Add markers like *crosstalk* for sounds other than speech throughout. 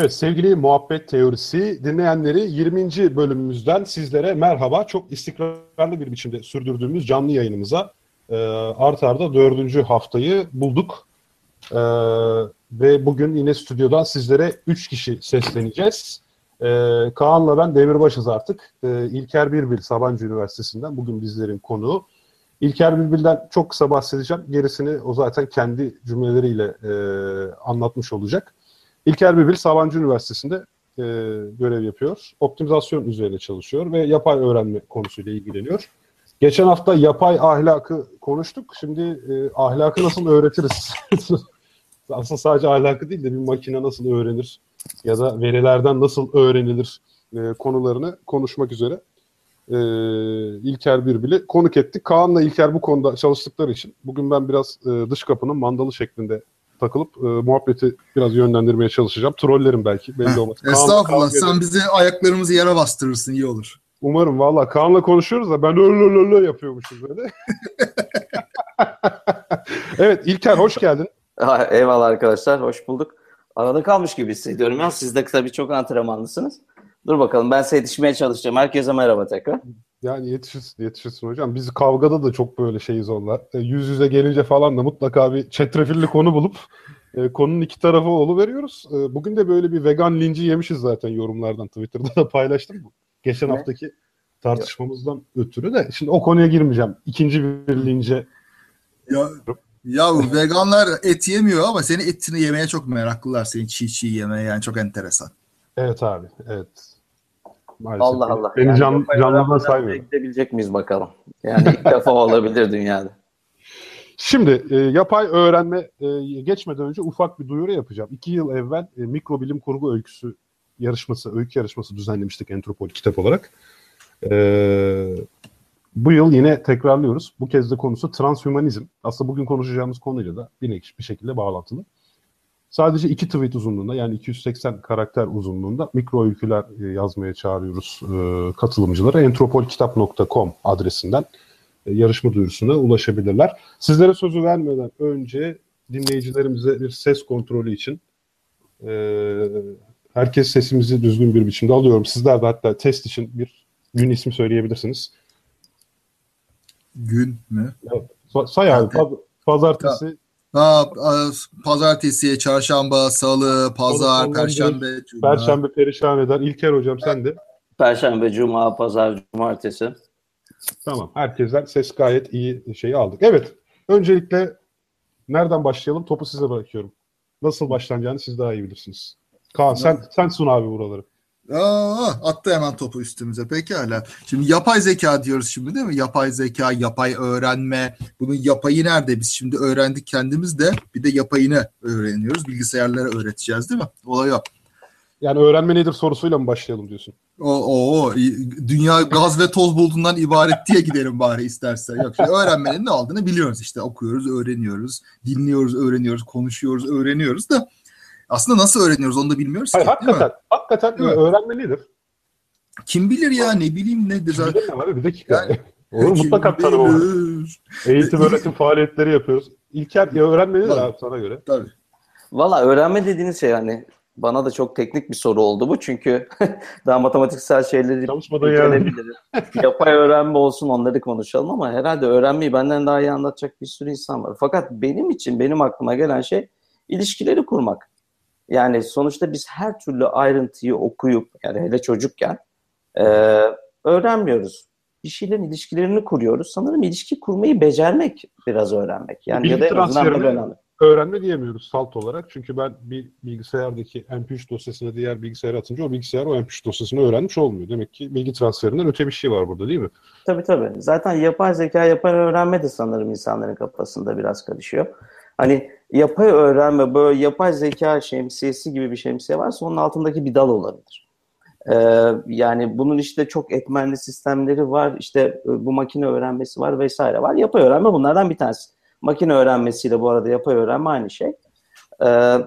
Evet sevgili Muhabbet Teorisi dinleyenleri 20. bölümümüzden sizlere merhaba. Çok istikrarlı bir biçimde sürdürdüğümüz canlı yayınımıza e, art arda dördüncü haftayı bulduk. E, ve bugün yine stüdyodan sizlere 3 kişi sesleneceğiz. E, Kaan'la ben demirbaşız artık. E, İlker Birbil Sabancı Üniversitesi'nden bugün bizlerin konuğu. İlker Birbil'den çok kısa bahsedeceğim. Gerisini o zaten kendi cümleleriyle e, anlatmış olacak. İlker Birbil Sabancı Üniversitesi'nde e, görev yapıyor. Optimizasyon üzerine çalışıyor ve yapay öğrenme konusuyla ilgileniyor. Geçen hafta yapay ahlakı konuştuk. Şimdi e, ahlakı nasıl öğretiriz? *laughs* Aslında sadece ahlakı değil de bir makine nasıl öğrenir ya da verilerden nasıl öğrenilir e, konularını konuşmak üzere e, İlker Birbil'i konuk ettik. Kaan'la İlker bu konuda çalıştıkları için bugün ben biraz e, dış kapının mandalı şeklinde takılıp e, muhabbeti biraz yönlendirmeye çalışacağım. Trollerim belki belli olmaz. Estağfurullah Kaan, sen bizi ayaklarımızı yere bastırırsın iyi olur. Umarım valla Kaan'la konuşuyoruz da ben öyle öyle yapıyormuşum böyle. *laughs* evet İlker hoş geldin. Eyvallah arkadaşlar hoş bulduk. Arada kalmış gibi hissediyorum ya. Siz de tabii çok antrenmanlısınız. Dur bakalım ben size yetişmeye çalışacağım. Herkese merhaba tekrar. Yani yetişirsin, yetişirsin hocam. Biz kavgada da çok böyle şeyiz onlar. E, yüz yüze gelince falan da mutlaka bir çetrefilli konu bulup e, konunun iki tarafı veriyoruz. E, bugün de böyle bir vegan linci yemişiz zaten yorumlardan. Twitter'da da paylaştım bu. Geçen ne? haftaki tartışmamızdan Yok. ötürü de. Şimdi o konuya girmeyeceğim. İkinci bir lince. Ya, ya veganlar et yemiyor ama senin etini yemeye çok meraklılar. Senin çiğ çiğ yemeye yani çok enteresan. Evet abi. Evet. Maalesef. Allah Allah. Beni yani can, canlıdan saymıyorum. Gidebilecek miyiz bakalım. Yani ilk defa olabilir dünyada. Şimdi e, yapay öğrenme e, geçmeden önce ufak bir duyuru yapacağım. İki yıl evvel e, mikrobilim kurgu öyküsü yarışması, öykü yarışması düzenlemiştik Entropol kitap olarak. E, bu yıl yine tekrarlıyoruz. Bu kez de konusu transhümanizm. Aslında bugün konuşacağımız konuyla da bir, bir şekilde bağlantılı. Sadece iki tweet uzunluğunda yani 280 karakter uzunluğunda mikro öyküler e, yazmaya çağırıyoruz e, katılımcıları. entropolkitap.com adresinden e, yarışma duyurusuna ulaşabilirler. Sizlere sözü vermeden önce dinleyicilerimize bir ses kontrolü için herkes sesimizi düzgün bir biçimde alıyorum. Sizler de hatta test için bir gün ismi söyleyebilirsiniz. Gün mü? Evet. Say abi. Pazartesi, Ha, pazartesi, çarşamba, salı, pazar, perşembe, cuma. Perşembe perişan eder. İlker hocam sen de. Perşembe, cuma, pazar, cumartesi. Tamam. Herkesten ses gayet iyi şeyi aldık. Evet. Öncelikle nereden başlayalım? Topu size bırakıyorum. Nasıl başlanacağını siz daha iyi bilirsiniz. Kaan sen, sen sun abi buraları. Aa, attı hemen topu üstümüze. Pekala. Şimdi yapay zeka diyoruz şimdi değil mi? Yapay zeka, yapay öğrenme. Bunun yapayı nerede? Biz şimdi öğrendik kendimiz de bir de yapayını öğreniyoruz. Bilgisayarlara öğreteceğiz değil mi? Olay o. Yani öğrenme nedir sorusuyla mı başlayalım diyorsun? O, o, o. Dünya gaz ve toz bulduğundan ibaret diye gidelim bari istersen. Yok, şimdi öğrenmenin ne olduğunu biliyoruz işte. Okuyoruz, öğreniyoruz, dinliyoruz, öğreniyoruz, konuşuyoruz, öğreniyoruz da aslında nasıl öğreniyoruz onu da bilmiyoruz Hayır, ki. Hakikaten, hakikaten değil öğrenme nedir? Kim bilir ya ne bileyim nedir. Kim bilir abi bir dakika. Yani, *laughs* Olur mutlaka tanım Eğitim öğretim faaliyetleri yapıyoruz. İlker ya öğrenme nedir abi sana göre? Tabii. Valla öğrenme dediğiniz şey yani bana da çok teknik bir soru oldu bu çünkü *laughs* daha matematiksel şeyleri Çalışmadan yani. *laughs* Yapay öğrenme olsun onları konuşalım ama herhalde öğrenmeyi benden daha iyi anlatacak bir sürü insan var. Fakat benim için benim aklıma gelen şey ilişkileri kurmak. Yani sonuçta biz her türlü ayrıntıyı okuyup yani hele çocukken e, öğrenmiyoruz. Bir şeylerin ilişkilerini kuruyoruz. Sanırım ilişki kurmayı becermek biraz öğrenmek. Yani Bilgi ya da öğrenme, öğrenme diyemiyoruz salt olarak. Çünkü ben bir bilgisayardaki MP3 dosyasını diğer bilgisayara atınca o bilgisayar o MP3 dosyasını öğrenmiş olmuyor. Demek ki bilgi transferinden öte bir şey var burada değil mi? Tabii tabii. Zaten yapay zeka, yapay öğrenme de sanırım insanların kafasında biraz karışıyor. Hani yapay öğrenme, böyle yapay zeka şemsiyesi gibi bir şemsiye varsa onun altındaki bir dal olabilir. Ee, yani bunun işte çok etmenli sistemleri var, işte e, bu makine öğrenmesi var vesaire var. Yapay öğrenme bunlardan bir tanesi. Makine öğrenmesiyle bu arada yapay öğrenme aynı şey. Ee,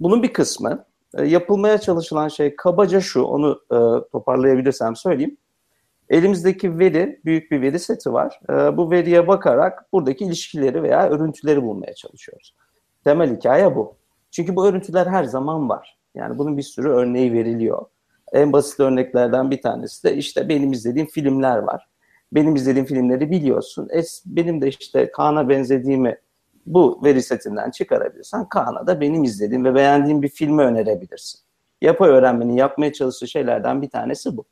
bunun bir kısmı. E, yapılmaya çalışılan şey kabaca şu, onu e, toparlayabilirsem söyleyeyim. Elimizdeki veri, büyük bir veri seti var. E, bu veriye bakarak buradaki ilişkileri veya örüntüleri bulmaya çalışıyoruz. Temel hikaye bu. Çünkü bu örüntüler her zaman var. Yani bunun bir sürü örneği veriliyor. En basit örneklerden bir tanesi de işte benim izlediğim filmler var. Benim izlediğim filmleri biliyorsun. Es, benim de işte Kaan'a benzediğimi bu veri setinden çıkarabilirsen Kaan'a da benim izlediğim ve beğendiğim bir filmi önerebilirsin. Yapay öğrenmenin yapmaya çalıştığı şeylerden bir tanesi bu.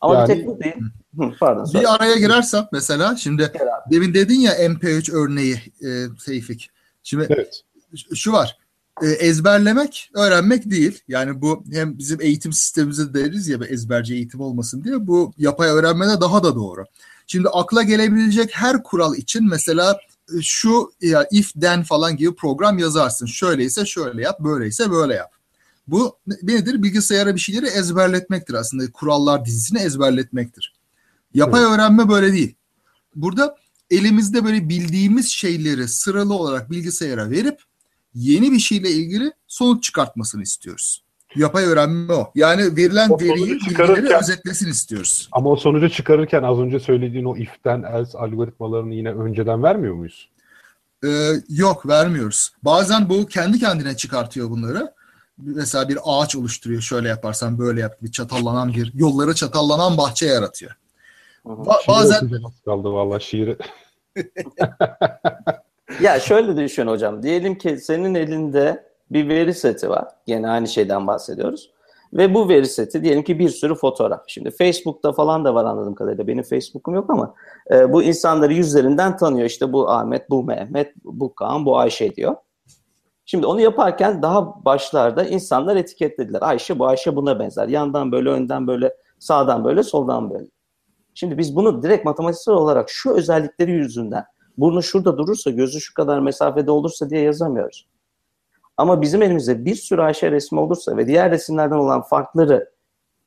Ama Yani- bir tek bu değil. Hı, Pardon. Bir araya girersem mesela şimdi demin dedin ya MP3 örneği e, Seyfik. Şimdi Evet. şu var. E, ezberlemek öğrenmek değil. Yani bu hem bizim eğitim sistemimizde deriz ya ezberci eğitim olmasın diye bu yapay öğrenmede daha da doğru. Şimdi akla gelebilecek her kural için mesela e, şu ya if then falan gibi program yazarsın. Şöyleyse şöyle yap, böyleyse böyle yap. Bu ne- nedir? Bilgisayara bir şeyleri ezberletmektir aslında. Kurallar dizisini ezberletmektir. Yapay öğrenme böyle değil. Burada elimizde böyle bildiğimiz şeyleri sıralı olarak bilgisayara verip yeni bir şeyle ilgili sonuç çıkartmasını istiyoruz. Yapay öğrenme o. Yani verilen O veriyi, bilgileri özetlesin istiyoruz. Ama o sonucu çıkarırken az önce söylediğin o if'ten else algoritmalarını yine önceden vermiyor muyuz? Ee, yok vermiyoruz. Bazen bu kendi kendine çıkartıyor bunları. Mesela bir ağaç oluşturuyor. Şöyle yaparsan böyle yap. Bir çatallanan bir yolları çatallanan bahçe yaratıyor. Ba- Şiir bazen kaldı valla şiiri. *laughs* Ya şöyle düşün hocam. Diyelim ki senin elinde bir veri seti var. Yine aynı şeyden bahsediyoruz. Ve bu veri seti diyelim ki bir sürü fotoğraf. Şimdi Facebook'ta falan da var anladığım kadarıyla. Benim Facebook'um yok ama e, bu insanları yüzlerinden tanıyor. İşte bu Ahmet, bu Mehmet, bu Kaan, bu Ayşe diyor. Şimdi onu yaparken daha başlarda insanlar etiketlediler. Ayşe bu Ayşe buna benzer. Yandan böyle, önden böyle, sağdan böyle, soldan böyle. Şimdi biz bunu direkt matematiksel olarak şu özellikleri yüzünden burnu şurada durursa, gözü şu kadar mesafede olursa diye yazamıyoruz. Ama bizim elimizde bir sürü Ayşe resmi olursa ve diğer resimlerden olan farkları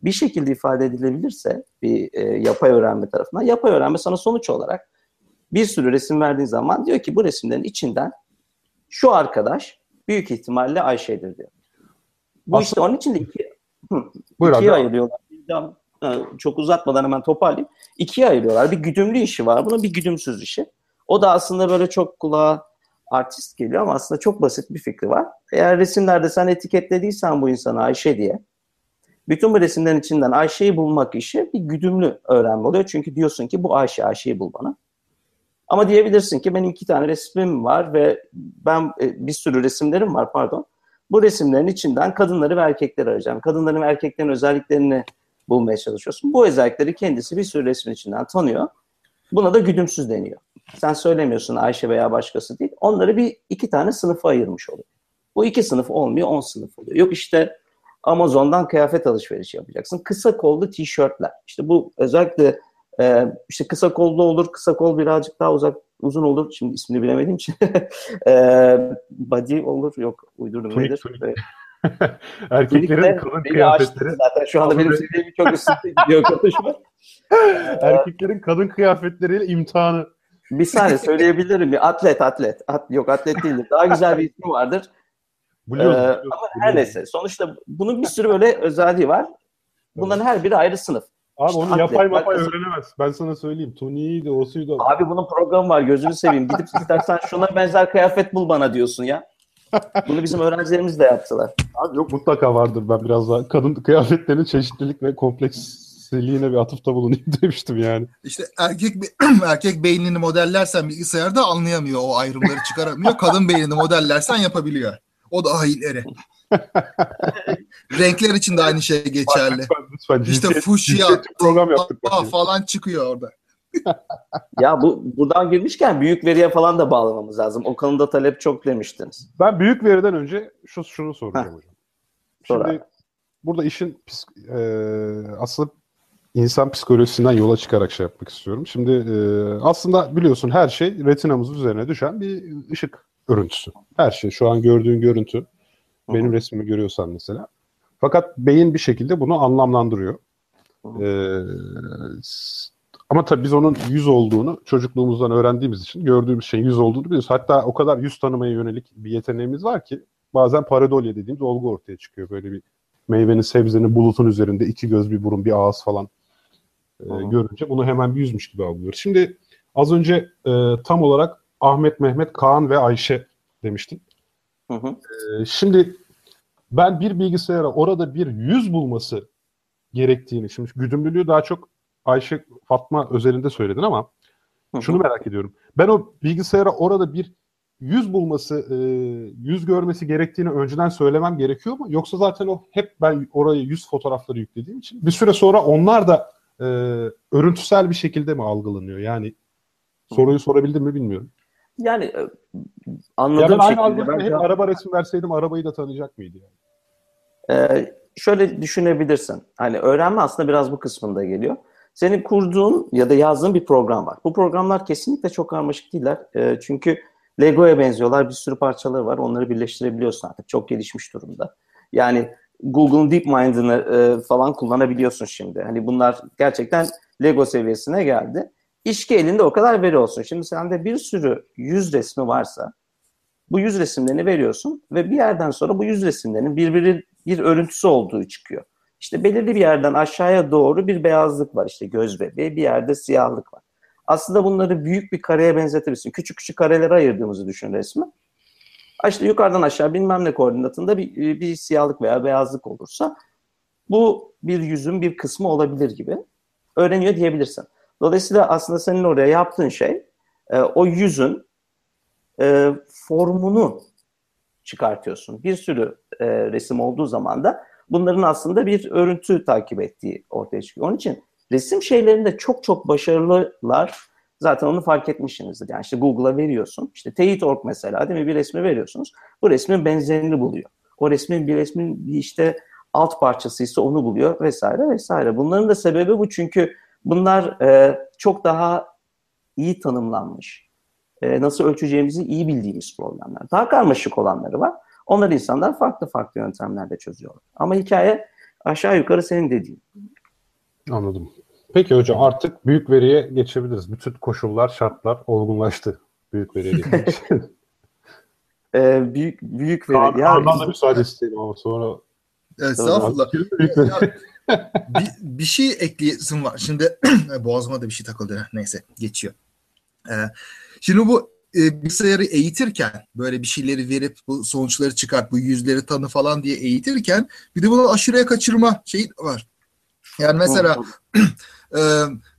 bir şekilde ifade edilebilirse bir e, yapay öğrenme tarafından, yapay öğrenme sana sonuç olarak bir sürü resim verdiğin zaman diyor ki bu resimlerin içinden şu arkadaş büyük ihtimalle Ayşe'dir diyor. Bu Aslında- işte onun için de iki, Buyur ikiye abi. ayırıyorlar. Çok uzatmadan hemen toparlayayım. İkiye ayırıyorlar. Bir güdümlü işi var. Bunun bir güdümsüz işi. O da aslında böyle çok kulağa artist geliyor ama aslında çok basit bir fikri var. Eğer resimlerde sen etiketlediysen bu insanı Ayşe diye, bütün bu resimlerin içinden Ayşe'yi bulmak işi bir güdümlü öğrenme oluyor. Çünkü diyorsun ki bu Ayşe, Ayşe'yi bul bana. Ama diyebilirsin ki benim iki tane resmim var ve ben e, bir sürü resimlerim var pardon. Bu resimlerin içinden kadınları ve erkekleri arayacağım. Kadınların ve erkeklerin özelliklerini bulmaya çalışıyorsun. Bu özellikleri kendisi bir sürü resmin içinden tanıyor. Buna da güdümsüz deniyor. Sen söylemiyorsun Ayşe veya başkası değil. Onları bir iki tane sınıfa ayırmış oluyor. Bu iki sınıf olmuyor, on sınıf oluyor. Yok işte Amazon'dan kıyafet alışverişi yapacaksın. Kısa kollu tişörtler. İşte bu özellikle e, işte kısa kollu olur, kısa kol birazcık daha uzak uzun olur. Şimdi ismini bilemediğim için. *laughs* e, body olur, yok uydurdum Tunik, nedir? tunik. *laughs* Erkeklerin tunikler kalın kıyafetleri, Zaten şu anda benim seviyemi çok üstünde gidiyor konuşma. *laughs* erkeklerin kadın kıyafetleriyle imtihanı. Bir saniye söyleyebilirim. Bir atlet, atlet. At, yok atlet değildir. Daha güzel bir ismi vardır. Biliyoruz, Ee, biliyoruz, ama her neyse. Sonuçta bunun bir sürü böyle özelliği var. Bunların her biri ayrı sınıf. Abi İşte onu atlet, yapay mapay markası- öğrenemez. Ben sana söyleyeyim. Tuniğiydi, osuydu. Abi bunun programı var. Gözünü seveyim. Gidip istersen şuna benzer kıyafet bul bana diyorsun ya. Bunu bizim öğrencilerimiz de yaptılar. Abi yok mutlaka vardır. Ben biraz daha kadın kıyafetlerinin çeşitlilik ve kompleksliğine bir atıfta bulunayım *laughs* demiştim yani. işte erkek *clears throat* erkek beynini modellersen bilgisayarda anlayamıyor o ayrımları çıkaramıyor. Kadın beynini modellersen yapabiliyor. O daha ileri. Renkler için de aynı şey geçerli. Lütfen, lütfen. İşte cinsiyet- fuşya, program yaptık. Falan çıkıyor orada. *laughs* Ya bu buradan girmişken büyük veriye falan da bağlamamız lazım. O konuda talep çok demiştiniz. Ben büyük veriden önce şu şunu soracağım hocam. Şimdi burada işin e, aslında insan psikolojisinden yola çıkarak şey yapmak istiyorum. Şimdi e, aslında biliyorsun her şey retinamız üzerine düşen bir ışık örüntüsü. Her şey şu an gördüğün görüntü. Benim resmimi görüyorsan mesela. Fakat beyin bir şekilde bunu anlamlandırıyor. Hı. Ee, s- ama tabii biz onun yüz olduğunu çocukluğumuzdan öğrendiğimiz için gördüğümüz şeyin yüz olduğunu biliyoruz. Hatta o kadar yüz tanımaya yönelik bir yeteneğimiz var ki bazen paradolya dediğimiz olgu ortaya çıkıyor. Böyle bir meyvenin, sebzenin bulutun üzerinde iki göz, bir burun, bir ağız falan e, görünce bunu hemen bir yüzmüş gibi algılıyoruz. Şimdi az önce e, tam olarak Ahmet, Mehmet, Kaan ve Ayşe demiştin. Hı hı. Ee, Şimdi ben bir bilgisayara orada bir yüz bulması gerektiğini, şimdi güdümlülüğü daha çok Ayşe Fatma özelinde söyledin ama şunu merak ediyorum. Ben o bilgisayara orada bir yüz bulması, e, yüz görmesi gerektiğini önceden söylemem gerekiyor mu? Yoksa zaten o hep ben oraya yüz fotoğrafları yüklediğim için bir süre sonra onlar da e, örüntüsel bir şekilde mi algılanıyor? Yani soruyu sorabildim mi bilmiyorum. Yani e, Ya anladığım ben şekilde ben hep araba resim verseydim arabayı da tanıyacak mıydı yani? Ee, şöyle düşünebilirsin. Hani öğrenme aslında biraz bu kısmında geliyor. Senin kurduğun ya da yazdığın bir program var. Bu programlar kesinlikle çok karmaşık değiller. Ee, çünkü Lego'ya benziyorlar. Bir sürü parçaları var. Onları birleştirebiliyorsun artık. Çok gelişmiş durumda. Yani Google'ın DeepMind'ını e, falan kullanabiliyorsun şimdi. Hani bunlar gerçekten Lego seviyesine geldi. İş ki elinde o kadar veri olsun. Şimdi sende bir sürü yüz resmi varsa bu yüz resimlerini veriyorsun ve bir yerden sonra bu yüz resimlerin birbiri bir örüntüsü olduğu çıkıyor. İşte belirli bir yerden aşağıya doğru bir beyazlık var işte göz bebeği, bir yerde siyahlık var. Aslında bunları büyük bir kareye benzetebilirsin. Küçük küçük karelere ayırdığımızı düşün resmi. İşte yukarıdan aşağı bilmem ne koordinatında bir, bir siyahlık veya beyazlık olursa bu bir yüzün bir kısmı olabilir gibi öğreniyor diyebilirsin. Dolayısıyla aslında senin oraya yaptığın şey e, o yüzün e, formunu çıkartıyorsun. Bir sürü e, resim olduğu zaman da bunların aslında bir örüntü takip ettiği ortaya çıkıyor. Onun için resim şeylerinde çok çok başarılılar. Zaten onu fark etmişsinizdir. Yani işte Google'a veriyorsun. İşte Teyit.org mesela değil mi? Bir resmi veriyorsunuz. Bu resmin benzerini buluyor. O resmin bir resmin bir işte alt parçası ise onu buluyor vesaire vesaire. Bunların da sebebi bu çünkü bunlar e, çok daha iyi tanımlanmış. E, nasıl ölçeceğimizi iyi bildiğimiz problemler. Daha karmaşık olanları var. Onları insanlar farklı farklı yöntemlerle çözüyorlar. Ama hikaye aşağı yukarı senin dediğin. Anladım. Peki hocam artık büyük veriye geçebiliriz. Bütün koşullar, şartlar olgunlaştı büyük veriye *laughs* geçmek için. Ee, büyük büyük veri. Kaan, Ya, Kaan'dan da müsaade isteyelim ama sonra Estağfurullah. Ya, bir, bir şey ekleyesim var. Şimdi *clears throat* boğazıma da bir şey takıldı. Neyse geçiyor. Ee, şimdi bu e, bilgisayarı eğitirken böyle bir şeyleri verip bu sonuçları çıkart, bu yüzleri tanı falan diye eğitirken bir de bunu aşırıya kaçırma şeyi var. Yani mesela *clears throat* e,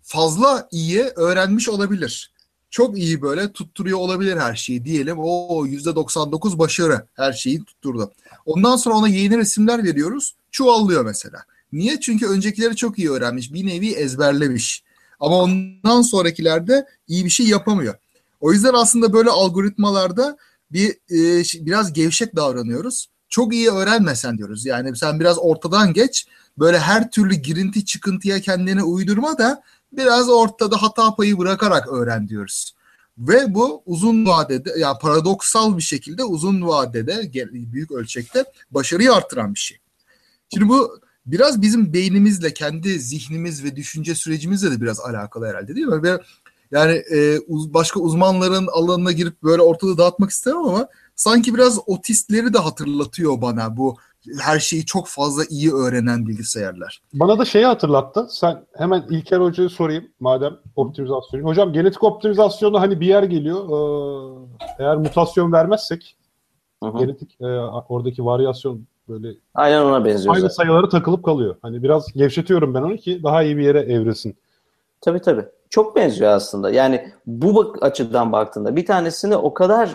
fazla iyi öğrenmiş olabilir. Çok iyi böyle tutturuyor olabilir her şeyi diyelim. O %99 başarı her şeyi tutturdu. Ondan sonra ona yeni resimler veriyoruz. Çuvallıyor mesela. Niye? Çünkü öncekileri çok iyi öğrenmiş. Bir nevi ezberlemiş. Ama ondan sonrakilerde iyi bir şey yapamıyor. O yüzden aslında böyle algoritmalarda bir e, biraz gevşek davranıyoruz. Çok iyi öğrenmesen diyoruz. Yani sen biraz ortadan geç. Böyle her türlü girinti çıkıntıya kendini uydurma da biraz ortada hata payı bırakarak öğren diyoruz. Ve bu uzun vadede yani paradoksal bir şekilde uzun vadede büyük ölçekte başarıyı artıran bir şey. Şimdi bu biraz bizim beynimizle kendi zihnimiz ve düşünce sürecimizle de biraz alakalı herhalde değil mi? Ve yani e, uz, başka uzmanların alanına girip böyle ortalığı dağıtmak istemem ama sanki biraz otistleri de hatırlatıyor bana bu her şeyi çok fazla iyi öğrenen bilgisayarlar. Bana da şeyi hatırlattı. Sen hemen İlker Hoca'ya sorayım madem optimizasyon. Hocam genetik optimizasyonda hani bir yer geliyor. Ee, eğer mutasyon vermezsek Hı hı. genetik e, oradaki varyasyon böyle Aynen ona benziyor. aynı zaten. sayıları takılıp kalıyor. Hani biraz gevşetiyorum ben onu ki daha iyi bir yere evrilsin. Tabii tabii. Çok benziyor aslında. Yani bu bak açıdan baktığında bir tanesini o kadar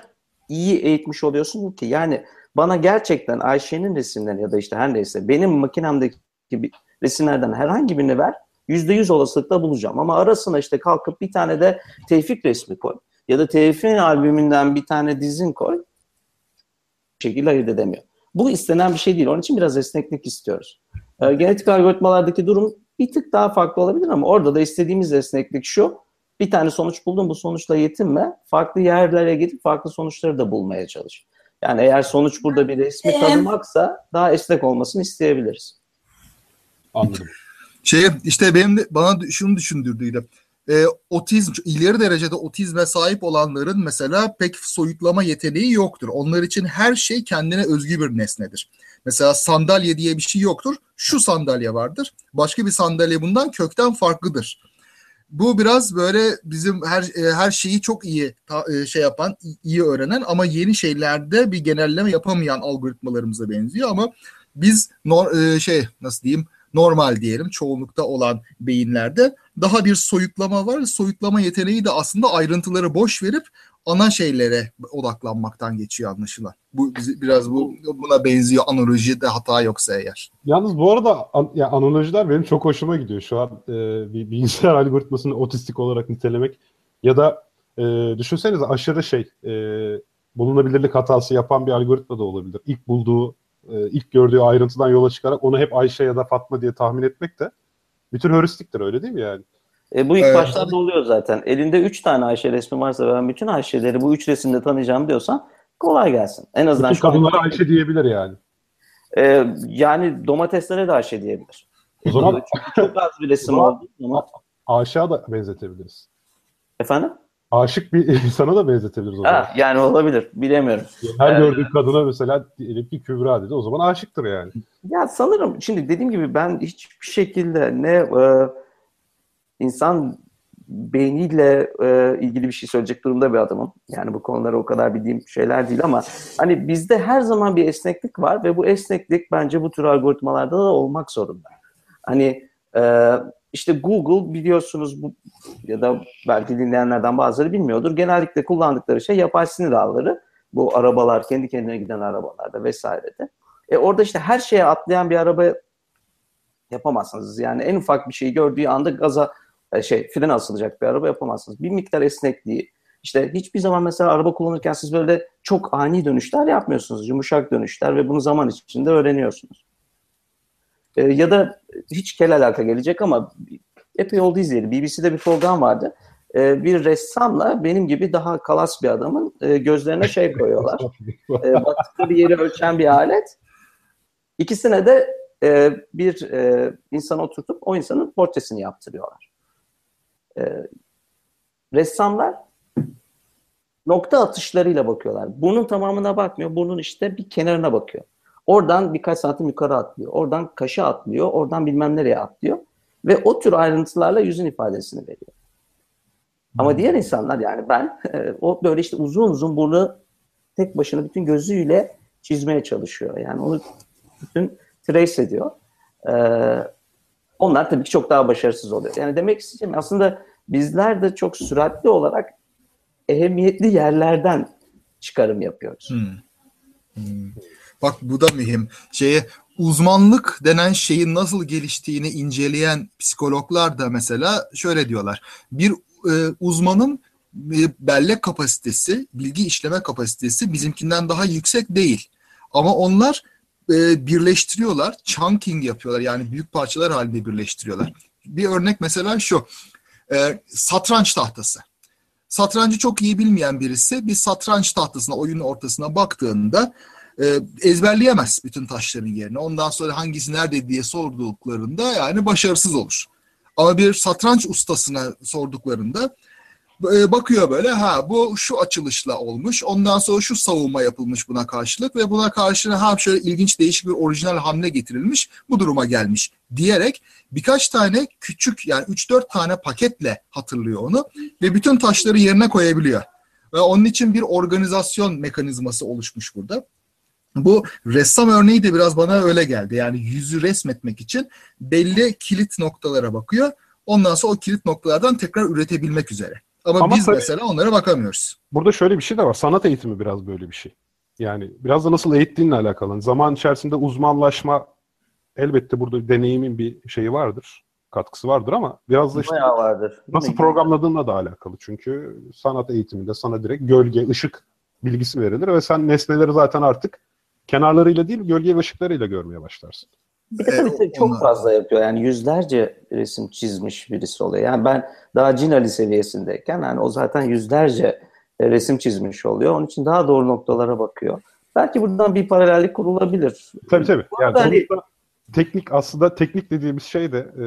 iyi eğitmiş oluyorsun ki yani bana gerçekten Ayşe'nin resimlerini ya da işte her neyse benim makinemdeki bir resimlerden herhangi birini ver %100 olasılıkla bulacağım. Ama arasına işte kalkıp bir tane de Tevfik resmi koy ya da Tevfik'in albümünden bir tane dizin koy bir şekilde ayırt edemiyor. Bu istenen bir şey değil. Onun için biraz esneklik istiyoruz. Ee, genetik algoritmalardaki durum bir tık daha farklı olabilir ama orada da istediğimiz esneklik şu. Bir tane sonuç buldun bu sonuçla yetinme. Farklı yerlere gidip farklı sonuçları da bulmaya çalış. Yani eğer sonuç burada bir resmi tanımaksa daha esnek olmasını isteyebiliriz. Anladım. Şey işte benim de bana şunu düşündürdüydü. E, otizm ileri derecede otizme sahip olanların mesela pek soyutlama yeteneği yoktur. Onlar için her şey kendine özgü bir nesnedir. Mesela sandalye diye bir şey yoktur. Şu sandalye vardır. Başka bir sandalye bundan kökten farklıdır. bu biraz böyle bizim her e, her şeyi çok iyi e, şey yapan, iyi öğrenen ama yeni şeylerde bir genelleme yapamayan algoritmalarımıza benziyor ama biz nor, e, şey nasıl diyeyim normal diyelim çoğunlukta olan beyinlerde daha bir soyutlama var. Soyutlama yeteneği de aslında ayrıntıları boş verip ana şeylere odaklanmaktan geçiyor anlaşılan. Bu biraz bu buna benziyor analoji de hata yoksa eğer. Yalnız bu arada an, ya analojiler benim çok hoşuma gidiyor. Şu an e, bir bilgisayar *laughs* algoritmasını otistik olarak nitelemek ya da e, düşünsenize aşırı şey e, bulunabilirlik hatası yapan bir algoritma da olabilir. İlk bulduğu, e, ilk gördüğü ayrıntıdan yola çıkarak onu hep Ayşe ya da Fatma diye tahmin etmek de bir tür heuristiktir öyle değil mi yani? E, bu ilk evet. başlarda oluyor zaten. Elinde üç tane Ayşe resmi varsa ben bütün Ayşe'leri bu üç resimde tanıyacağım diyorsan kolay gelsin. En azından bütün kadınlara Ayşe diyebilir yani. E, yani domateslere de Ayşe diyebilir. O zaman çok az bir resim oldu ama Aşağı da benzetebiliriz. Efendim? Aşık bir *laughs* insana da benzetebiliriz o zaman. Ha, yani olabilir. Bilemiyorum. Her ee, gördüğü kadına mesela diyelim ki Kübra dedi. O zaman aşıktır yani. Ya sanırım şimdi dediğim gibi ben hiçbir şekilde ne e, insan beyniyle e, ilgili bir şey söyleyecek durumda bir adamım. Yani bu konuları o kadar bildiğim şeyler değil ama hani bizde her zaman bir esneklik var ve bu esneklik bence bu tür algoritmalarda da olmak zorunda. Hani e, işte Google biliyorsunuz bu ya da belki dinleyenlerden bazıları bilmiyordur. Genellikle kullandıkları şey yapay sinir ağları. Bu arabalar, kendi kendine giden arabalarda vesairede. E orada işte her şeye atlayan bir araba yapamazsınız. Yani en ufak bir şeyi gördüğü anda gaza şey fren asılacak bir araba yapamazsınız. Bir miktar esnekliği. İşte hiçbir zaman mesela araba kullanırken siz böyle çok ani dönüşler yapmıyorsunuz. Yumuşak dönüşler ve bunu zaman içinde öğreniyorsunuz. E, ya da hiç kel alaka gelecek ama epey oldu izleyelim. BBC'de bir program vardı. E, bir ressamla benim gibi daha kalas bir adamın e, gözlerine şey koyuyorlar. e, *laughs* baktıkları yeri ölçen bir alet. İkisine de e, bir e, insan oturtup o insanın portresini yaptırıyorlar. E, ressamlar nokta atışlarıyla bakıyorlar. Burnun tamamına bakmıyor. Burnun işte bir kenarına bakıyor. Oradan birkaç santim yukarı atlıyor. Oradan kaşı atlıyor. Oradan bilmem nereye atlıyor. Ve o tür ayrıntılarla yüzün ifadesini veriyor. Ama hmm. diğer insanlar yani ben e, o böyle işte uzun uzun burnu tek başına bütün gözüyle çizmeye çalışıyor. Yani onu bütün trace ediyor. Ee, onlar tabii ki çok daha başarısız oluyor. Yani demek isteyeceğim aslında bizler de çok süratli olarak ehemmiyetli yerlerden çıkarım yapıyoruz. Hmm. Hmm. Bak bu da mühim. Şeye uzmanlık denen şeyin nasıl geliştiğini inceleyen psikologlar da mesela şöyle diyorlar. Bir e, uzmanın e, bellek kapasitesi, bilgi işleme kapasitesi bizimkinden daha yüksek değil. Ama onlar e, birleştiriyorlar, chunking yapıyorlar. Yani büyük parçalar halinde birleştiriyorlar. Bir örnek mesela şu. E, satranç tahtası. Satrancı çok iyi bilmeyen birisi bir satranç tahtasına, oyunun ortasına baktığında e, ezberleyemez bütün taşların yerini. Ondan sonra hangisi nerede diye sorduklarında yani başarısız olur. Ama bir satranç ustasına sorduklarında bakıyor böyle ha bu şu açılışla olmuş. Ondan sonra şu savunma yapılmış buna karşılık ve buna karşı ha şöyle ilginç değişik bir orijinal hamle getirilmiş. Bu duruma gelmiş diyerek birkaç tane küçük yani 3-4 tane paketle hatırlıyor onu ve bütün taşları yerine koyabiliyor. Ve onun için bir organizasyon mekanizması oluşmuş burada. Bu ressam örneği de biraz bana öyle geldi. Yani yüzü resmetmek için belli kilit noktalara bakıyor. Ondan sonra o kilit noktalardan tekrar üretebilmek üzere. Ama, Ama biz tabii, mesela onlara bakamıyoruz. Burada şöyle bir şey de var. Sanat eğitimi biraz böyle bir şey. Yani biraz da nasıl eğittiğinle alakalı. Zaman içerisinde uzmanlaşma elbette burada deneyimin bir şeyi vardır. Katkısı vardır ama biraz da işte vardır. nasıl programladığınla da alakalı. Çünkü sanat eğitiminde sana direkt gölge, ışık bilgisi verilir ve sen nesneleri zaten artık kenarlarıyla değil gölge ve ışıklarıyla görmeye başlarsın. Bir de tabii ee, çok onlar... fazla yapıyor. Yani yüzlerce resim çizmiş birisi oluyor. Yani ben daha Cinali seviyesindeyken yani o zaten yüzlerce e, resim çizmiş oluyor. Onun için daha doğru noktalara bakıyor. Belki buradan bir paralellik kurulabilir. Tabii tabii. Yani hani, teknik aslında teknik dediğimiz şey de e,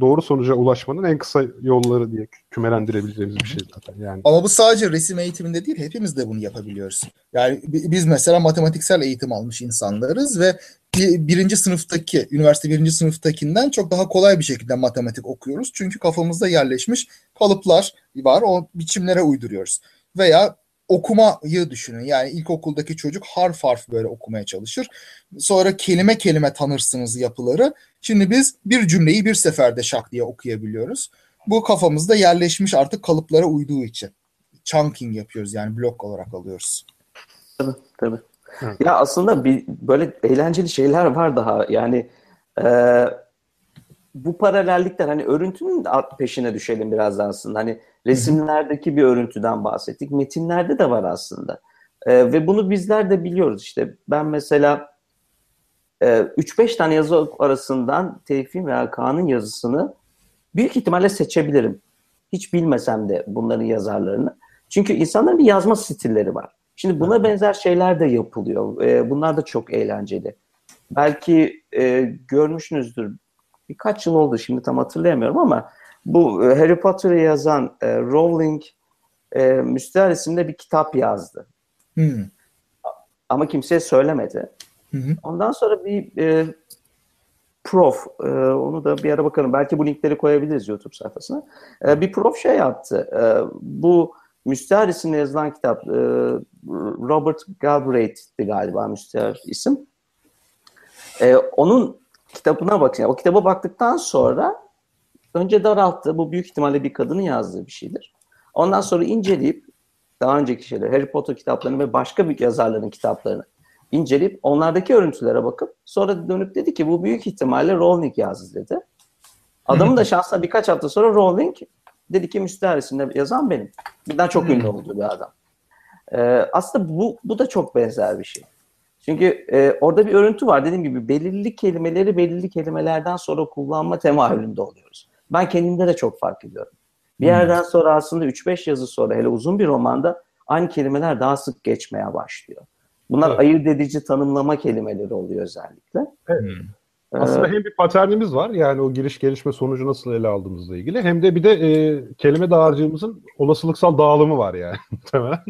doğru sonuca ulaşmanın en kısa yolları diye kümelendirebileceğimiz bir şey zaten. Yani Ama bu sadece resim eğitiminde değil, hepimiz de bunu yapabiliyoruz. Yani bi- biz mesela matematiksel eğitim almış insanlarız ve bir- birinci sınıftaki, üniversite birinci sınıftakinden çok daha kolay bir şekilde matematik okuyoruz. Çünkü kafamızda yerleşmiş kalıplar var, o biçimlere uyduruyoruz. Veya okumayı düşünün. Yani ilkokuldaki çocuk harf harf böyle okumaya çalışır. Sonra kelime kelime tanırsınız yapıları. Şimdi biz bir cümleyi bir seferde şak diye okuyabiliyoruz. Bu kafamızda yerleşmiş artık kalıplara uyduğu için. Chunking yapıyoruz yani blok olarak alıyoruz. Tabii, tabii. Evet. Ya aslında bir böyle eğlenceli şeyler var daha. Yani e, bu paralellikler hani örüntünün peşine düşelim birazdan aslında. Hani resimlerdeki bir örüntüden bahsettik. Metinlerde de var aslında. E, ve bunu bizler de biliyoruz işte. Ben mesela e, 3-5 tane yazı arasından Tevfik'in veya Kaan'ın yazısını büyük ihtimalle seçebilirim. Hiç bilmesem de bunların yazarlarını. Çünkü insanların bir yazma stilleri var. Şimdi buna benzer şeyler de yapılıyor. E, bunlar da çok eğlenceli. Belki e, görmüşsünüzdür. Birkaç yıl oldu şimdi tam hatırlayamıyorum ama bu e, Harry Potter'ı yazan e, Rowling e, Müstehar isimli bir kitap yazdı. Hmm. Ama kimseye söylemedi. Hı hı. Ondan sonra bir e, prof, e, onu da bir ara bakalım. Belki bu linkleri koyabiliriz YouTube sayfasına. E, bir prof şey yaptı. E, bu Müstehar isimli yazılan kitap, e, Robert Galbraith'ti galiba Müstehar isim. E, onun kitabına bakın. O kitaba baktıktan sonra önce daralttı. Bu büyük ihtimalle bir kadının yazdığı bir şeydir. Ondan sonra inceleyip daha önceki şeyler, Harry Potter kitaplarını ve başka bir yazarların kitaplarını inceleyip onlardaki örüntülere bakıp sonra dönüp dedi ki bu büyük ihtimalle Rowling yazdı dedi. Adamın da şansına birkaç hafta sonra Rowling dedi ki isimli yazan benim. Birden çok ünlü oldu bir adam. Ee, aslında bu, bu da çok benzer bir şey. Çünkü e, orada bir örüntü var. Dediğim gibi belirli kelimeleri belirli kelimelerden sonra kullanma temayülünde oluyoruz. Ben kendimde de çok fark ediyorum. Bir yerden sonra aslında 3-5 yazı sonra hele uzun bir romanda aynı kelimeler daha sık geçmeye başlıyor. Bunlar Evet. ayırt edici tanımlama kelimeleri oluyor özellikle. Evet. Ee, aslında hem bir paternimiz var yani o giriş gelişme sonucu nasıl ele aldığımızla ilgili hem de bir de e, kelime dağarcığımızın olasılıksal dağılımı var yani. *laughs*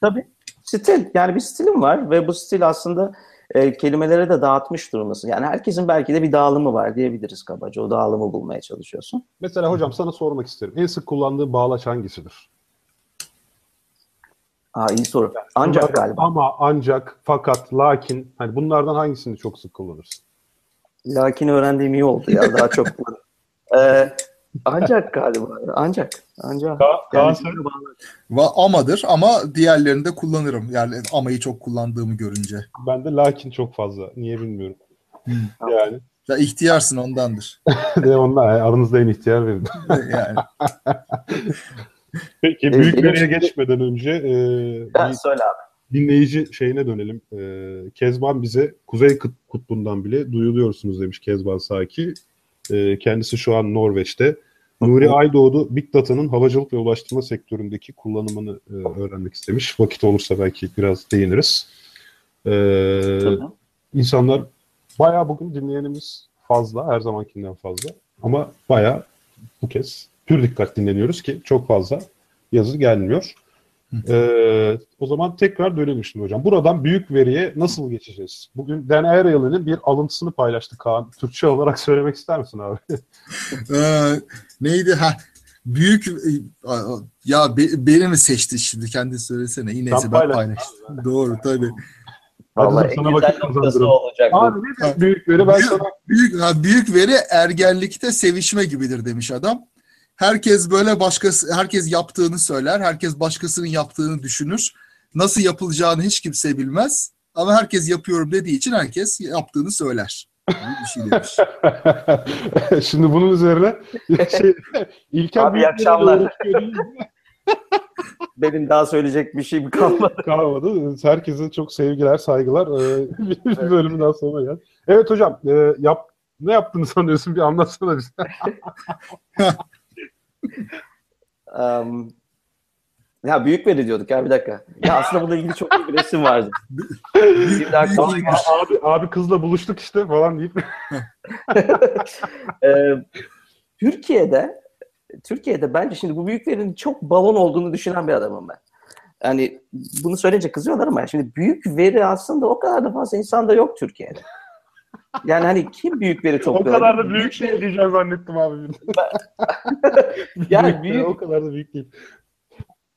Tabii. Stil. Yani bir stilim var ve bu stil aslında e, kelimelere de dağıtmış durumdasın. Yani herkesin belki de bir dağılımı var diyebiliriz kabaca. O dağılımı bulmaya çalışıyorsun. Mesela hocam sana sormak isterim. En sık kullandığın bağlaç hangisidir? Aa iyi soru. Ancak Bunlardan galiba. Ama, ancak, fakat, lakin hani bunlardan hangisini çok sık kullanırsın? Lakin öğrendiğim iyi oldu ya. Daha çok. *laughs* Ee, ancak galiba. Ancak. Ancak. Ka- Yani? Va amadır ama diğerlerini de kullanırım. Yani amayı çok kullandığımı görünce. Ben de lakin çok fazla. Niye bilmiyorum. Hmm. Yani. Ya ihtiyarsın ondandır. *laughs* de onlar aranızda en ihtiyar benim. *laughs* yani. Peki Ee, büyük veriye geçmeden önce e, Ben söyle abi. dinleyici şeyine dönelim. E, Kezban bize Kuzey Kut- Kutbu'ndan bile duyuluyorsunuz demiş Kezban Saki. E, kendisi şu an Norveç'te. Nuri Aydoğdu Big Data'nın havacılık ve ulaştırma sektöründeki kullanımını e, öğrenmek istemiş. Vakit olursa belki biraz değiniriz. E, Tabii. insanlar bayağı bugün dinleyenimiz fazla, her zamankinden fazla. Ama bayağı bu kez pür dikkat dinleniyoruz ki çok fazla yazı gelmiyor. Ee, o zaman tekrar dönelim şimdi hocam. Buradan büyük veriye nasıl geçeceğiz? Bugün Dan Ariely'nin bir alıntısını paylaştı Kaan. Türkçe olarak *laughs* söylemek ister misin abi? *laughs* Ee, neydi ha? Büyük e, ya be, beni mi seçti şimdi kendi söylesene. Yine ben paylaş. paylaştım. Doğru tabii. Vallahi Hadi sana en güzel vakit olacak. abi ne büyük veri? Ben sana Büyük ha, büyük veri ergenlikte sevişme gibidir demiş adam. Herkes böyle başkası herkes yaptığını söyler. Herkes başkasının yaptığını düşünür. Nasıl yapılacağını hiç kimse bilmez. Ama herkes yapıyorum dediği için herkes yaptığını söyler. Bir şey demiş. *laughs* şimdi bunun üzerine *laughs* şey, İlker Abi, akşamlar. *laughs* Benim daha söyleyecek bir şeyim kalmadı. kalmadı. Herkese çok sevgiler, saygılar. Ee, bir bölümün daha sonuna gel. Evet hocam, e, yap, ne yaptığını sanıyorsun? Bir anlatsana bize. *laughs* Um, Ya büyük veri diyorduk ya bir dakika. Ya aslında bununla ilgili çok bir resim vardı. Şimdi aklıma büyük- geldi. abi, abi kızla buluştuk işte falan deyip. *laughs* Ee, Türkiye'de Türkiye'de bence şimdi bu büyük verinin çok balon olduğunu düşünen bir adamım ben. Yani bunu söyleyince kızıyorlar ama şimdi büyük veri aslında o kadar da fazla insanda yok Türkiye'de. Yani hani kim büyük veri o topluyor? kadar da büyük şey diyeceğim zannettim abi. *laughs* Yani Büyük- büyük- O kadar da büyük değil.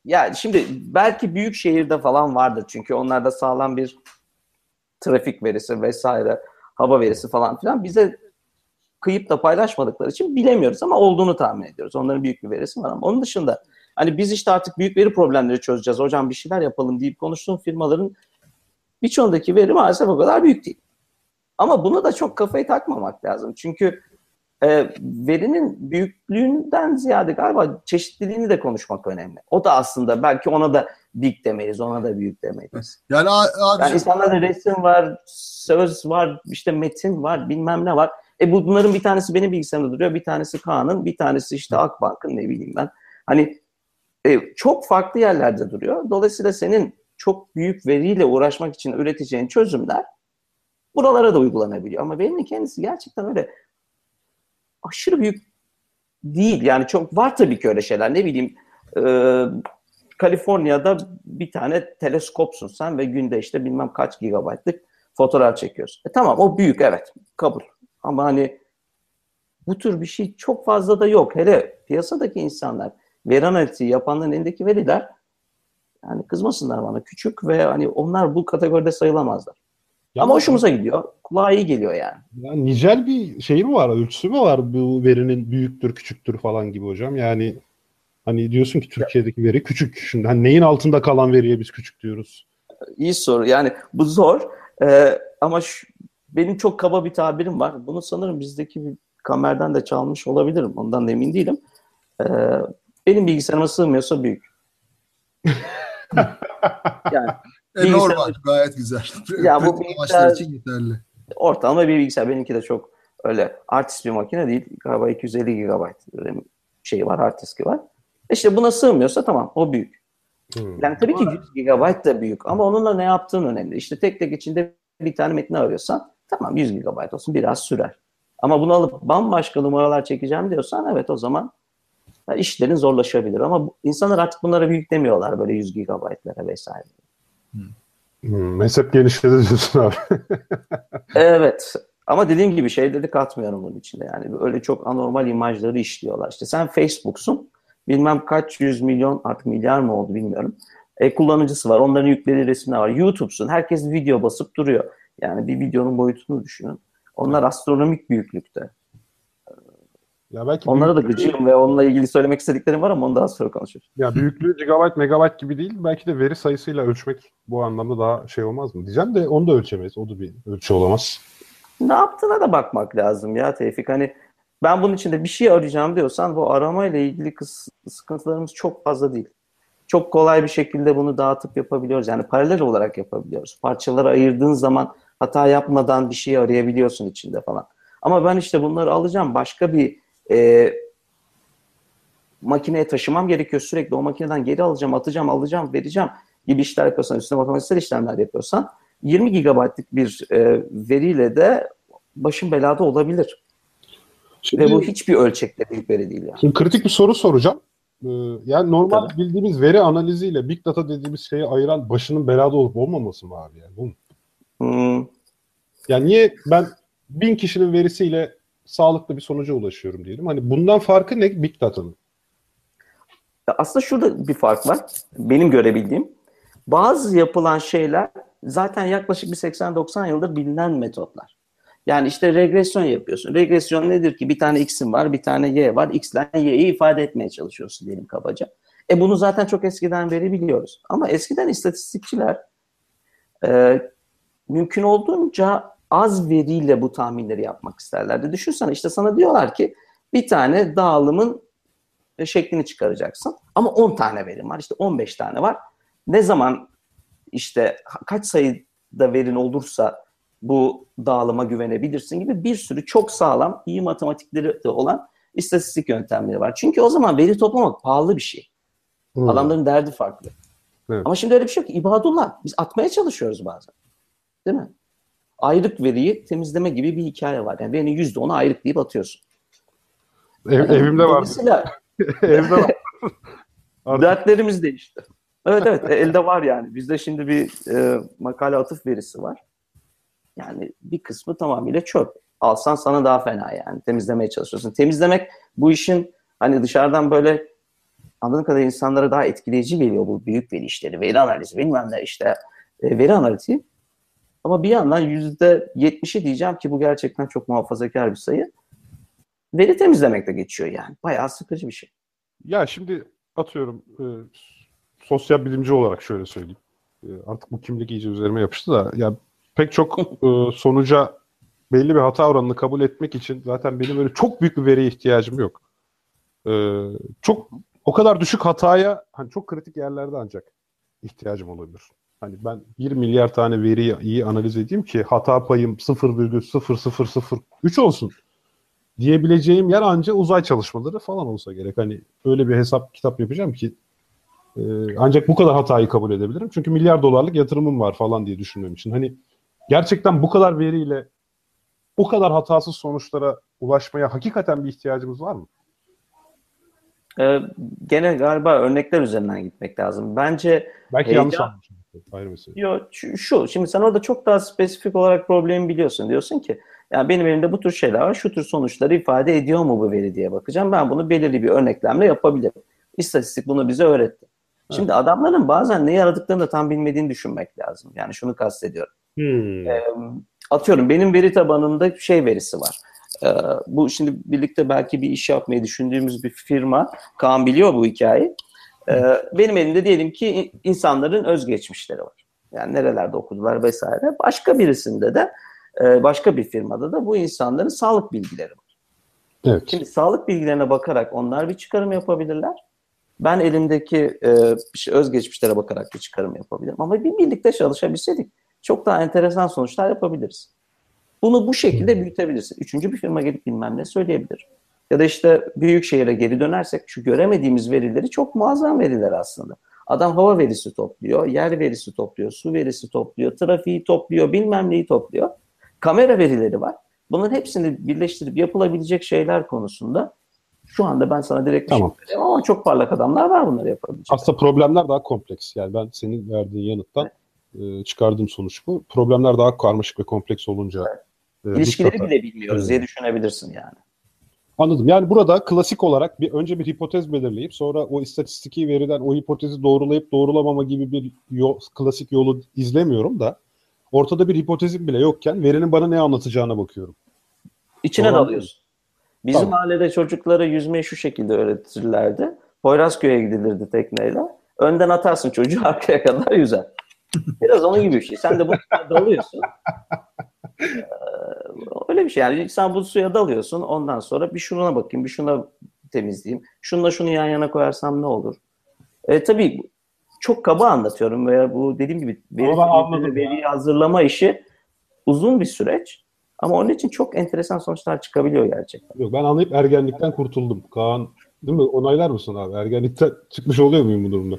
Ya şimdi belki büyük şehirde falan vardır çünkü onlarda sağlam bir trafik verisi vesaire, hava verisi falan filan bize kıyıp da paylaşmadıkları için bilemiyoruz ama olduğunu tahmin ediyoruz. Onların büyük bir verisi var ama onun dışında hani biz işte artık büyük veri problemleri çözeceğiz. Hocam bir şeyler yapalım deyip konuştuğum firmaların birçoğundaki veri maalesef o kadar büyük değil. Ama bunu da çok kafayı takmamak lazım. Çünkü e, verinin büyüklüğünden ziyade galiba çeşitliliğini de konuşmak önemli. O da aslında belki ona da big demeyiz, ona da büyük demeyiz. Yani abi Yani insanlarda resim var, söz var, işte metin var, bilmem ne var. E bu- bunların bir tanesi benim bilgisayarımda duruyor, bir tanesi Kaan'ın, bir tanesi işte Akbank'ın ne bileyim ben. Hani e, çok farklı yerlerde duruyor. Dolayısıyla senin çok büyük veriyle uğraşmak için üreteceğin çözümler buralara da uygulanabiliyor. Ama verinin kendisi gerçekten öyle aşırı büyük değil. Yani çok var tabii ki öyle şeyler. Ne bileyim e, Kaliforniya'da bir tane teleskopsun sen ve günde işte bilmem kaç gigabaytlık fotoğraf çekiyorsun. E tamam o büyük evet kabul. Ama hani bu tür bir şey çok fazla da yok. Hele piyasadaki insanlar veri analitiği yapanların elindeki veriler yani kızmasınlar bana küçük ve hani onlar bu kategoride sayılamazlar. Ama hoşumuza gidiyor. Kulağa iyi geliyor yani. Ya nicel bir şey mi var, ölçüsü mü var bu verinin büyüktür, küçüktür falan gibi hocam? Yani hani diyorsun ki Türkiye'deki veri küçük. Şimdi hani neyin altında kalan veriye biz küçük diyoruz? İyi soru. Yani bu zor. Ee, ama şu- benim çok kaba bir tabirim var. Bunu sanırım bizdeki bir kamerden de çalmış olabilirim. Ondan da emin değilim. Ee, benim bilgisayarıma sığmıyorsa büyük. *laughs* yani e, bilgisayar- normal gayet güzel. *laughs* Ya bu bilgisayar- için yeterli. ortalama bir bilgisayar. Benimki de çok öyle artist bir makine değil. Galiba 250 GB şeyi var, hard diski var. İşte buna sığmıyorsa tamam o büyük. Hmm. Yani tabii ki 100 GB da büyük ama onunla ne yaptığın önemli. İşte tek tek içinde bir tane metni arıyorsan tamam 100 GB olsun biraz sürer. Ama bunu alıp bambaşka numaralar çekeceğim diyorsan evet o zaman işlerin zorlaşabilir. Ama insanlar artık bunlara büyük demiyorlar böyle 100 GB'lara vesaire. Hmm, mezhep genişledi diyorsun abi. *laughs* Evet. Ama dediğim gibi şeyleri katmıyorum bunun içinde. Yani öyle çok anormal imajları işliyorlar. İşte sen Facebook'sun. Bilmem kaç yüz milyon artık milyar mı oldu bilmiyorum. E, kullanıcısı var. Onların yüklediği resimler var. YouTube'sun. Herkes video basıp duruyor. Yani bir videonun boyutunu düşünün. Onlar astronomik büyüklükte. Ya belki Onlara da gıcığım ve onunla ilgili söylemek istediklerim var ama onu daha sonra konuşuruz. Ya büyüklüğü gigabayt, megabayt gibi değil. Belki de veri sayısıyla ölçmek bu anlamda daha şey olmaz mı? Diyeceğim de onu da ölçemeyiz. O da bir ölçü olamaz. ne yaptığına da bakmak lazım ya Tevfik. Hani ben bunun içinde bir şey arayacağım diyorsan bu aramayla ilgili kıs- sıkıntılarımız çok fazla değil. Çok kolay bir şekilde bunu dağıtıp yapabiliyoruz. Yani paralel olarak yapabiliyoruz. Parçaları ayırdığın zaman hata yapmadan bir şey arayabiliyorsun içinde falan. Ama ben işte bunları alacağım. Başka bir e, makineye taşımam gerekiyor. Sürekli o makineden geri alacağım, atacağım, alacağım, vereceğim gibi işler yapıyorsan, üstüne matematiksel işlemler yapıyorsan 20 GB'lık bir e, veriyle de başın belada olabilir. Şimdi, Ve bu hiçbir ölçekte büyük veri değil yani. şimdi kritik bir soru soracağım. Ee, yani normal Tabii. bildiğimiz veri analiziyle Big Data dediğimiz şeyi ayıran başının belada olup olmaması mı abi? Yani, bu mu? Hmm, yani niye ben bin kişinin verisiyle sağlıklı bir sonuca ulaşıyorum diyelim. Hani bundan farkı ne Big Data'nın? Aslında şurada bir fark var. Benim görebildiğim. Bazı yapılan şeyler zaten yaklaşık bir 80-90 yıldır bilinen metotlar. Yani işte regresyon yapıyorsun. Regresyon nedir ki? Bir tane x'in var, bir tane y var. X ile y'yi ifade etmeye çalışıyorsun diyelim kabaca. E bunu zaten çok eskiden beri biliyoruz. Ama eskiden istatistikçiler e, mümkün olduğunca az veriyle bu tahminleri yapmak isterlerdi. Düşünsene işte sana diyorlar ki bir tane dağılımın e, şeklini çıkaracaksın. Ama 10 tane verim var. İşte 15 tane var. Ne zaman işte kaç sayıda verin olursa bu dağılıma güvenebilirsin gibi bir sürü çok sağlam, iyi matematikleri de olan istatistik yöntemleri var. Çünkü o zaman veri toplamak pahalı bir şey. Hmm. Adamların derdi farklı. Evet. Ama şimdi öyle bir şey yok. İbadullah. Biz atmaya çalışıyoruz bazen. Değil mi? Ayrık veriyi temizleme gibi bir hikaye var. Yani beni yüzde onu ayrık deyip atıyorsun. Ev, yani, evimde var. *laughs* evde var. *laughs* Dertlerimiz değişti. Evet evet e, elde var yani. Bizde şimdi bir e, makale atıf verisi var. Yani bir kısmı tamamıyla çöp. Alsan sana daha fena yani. Temizlemeye çalışıyorsun. Temizlemek bu işin hani dışarıdan böyle anladığım kadar insanlara daha etkileyici geliyor bu büyük veri işleri. Veri analizi bilmem ne işte. E, veri analizi. Ama bir yandan yüzde yetmişi diyeceğim ki bu gerçekten çok muhafazakar bir sayı. Veri temizlemekle geçiyor yani. Bayağı sıkıcı bir şey. Ya şimdi atıyorum e, sosyal bilimci olarak şöyle söyleyeyim. E, artık bu kimlik iyice üzerime yapıştı da ya pek çok *laughs* e, sonuca belli bir hata oranını kabul etmek için zaten benim böyle çok büyük bir veriye ihtiyacım yok. E, çok o kadar düşük hataya hani çok kritik yerlerde ancak ihtiyacım olabilir. Hani ben 1 milyar tane veriyi iyi analiz edeyim ki hata payım 0,0003 olsun diyebileceğim yer anca uzay çalışmaları falan olsa gerek. Hani öyle bir hesap kitap yapacağım ki e, ancak bu kadar hatayı kabul edebilirim. Çünkü milyar dolarlık yatırımım var falan diye düşünmem için. Hani gerçekten bu kadar veriyle o kadar hatasız sonuçlara ulaşmaya hakikaten bir ihtiyacımız var mı? Ee, gene galiba örnekler üzerinden gitmek lazım. Bence belki heyecan... yanlış anlamışım. Ayrı mesele. Yok şu, şimdi sen orada çok daha spesifik olarak problemi biliyorsun. Diyorsun ki yani benim elimde bu tür şeyler var. Şu tür sonuçları ifade ediyor mu bu veri diye bakacağım. Ben bunu belirli bir örneklemle yapabilirim. İstatistik bunu bize öğretti. Şimdi evet. adamların bazen ne yaradıklarını da tam bilmediğini düşünmek lazım. Yani şunu kastediyorum. Hmm. E, atıyorum benim veri tabanımda şey verisi var. E, bu şimdi birlikte belki bir iş yapmayı düşündüğümüz bir firma. Kaan biliyor bu hikayeyi. E, benim elimde diyelim ki insanların özgeçmişleri var. Yani nerelerde okudular vesaire. Başka birisinde de e, başka bir firmada da bu insanların sağlık bilgileri var. Evet. Şimdi sağlık bilgilerine bakarak onlar bir çıkarım yapabilirler. Ben elimdeki e, özgeçmişlere bakarak bir çıkarım yapabilirim. Ama bir birlikte çalışabilseydik çok daha enteresan sonuçlar yapabiliriz. Bunu bu şekilde büyütebilirsin. Üçüncü bir firma gelip bilmem ne söyleyebilir. Ya da işte büyük şehire geri dönersek şu göremediğimiz verileri çok muazzam veriler aslında. Adam hava verisi topluyor, yer verisi topluyor, su verisi topluyor, trafiği topluyor, bilmem neyi topluyor. Kamera verileri var. Bunların hepsini birleştirip yapılabilecek şeyler konusunda şu anda ben sana direkt tamam. bir şey ama çok parlak adamlar var bunları yapabilecek. Aslında problemler daha kompleks. Yani ben senin verdiğin yanıttan evet. e, çıkardığım sonuç bu. Problemler daha karmaşık ve kompleks olunca evet. e, İlişkileri bile bilmiyoruz evet. diye düşünebilirsin yani. Anladım. Yani burada klasik olarak bir önce bir hipotez belirleyip sonra o istatistiki veriden o hipotezi doğrulayıp doğrulamama gibi bir yol, klasik yolu izlemiyorum da ortada bir hipotezim bile yokken verinin bana ne anlatacağına bakıyorum. İçine Doğru dalıyorsun. Bizim tamam. mahallede çocuklara yüzmeyi şu şekilde öğretirlerdi. Poyrazköy'e gidilirdi tekneyle. Önden atarsın çocuğu *laughs* arkaya kadar yüzer. Biraz onun gibi bir şey. Sen de bu *laughs* dalıyorsun. Ee, öyle bir şey. Yani sen bu suya dalıyorsun. Ondan sonra bir şuna bakayım, bir şuna temizleyeyim. Şunla şunu yan yana koyarsam ne olur? E, tabii çok kaba anlatıyorum veya bu dediğim gibi veri, veriyi hazırlama işi uzun bir süreç. Ama onun için çok enteresan sonuçlar çıkabiliyor gerçekten. Yok, ben anlayıp ergenlikten kurtuldum. Kaan değil mi? Onaylar mısın abi? Ergenlikten çıkmış oluyor muyum bu durumda?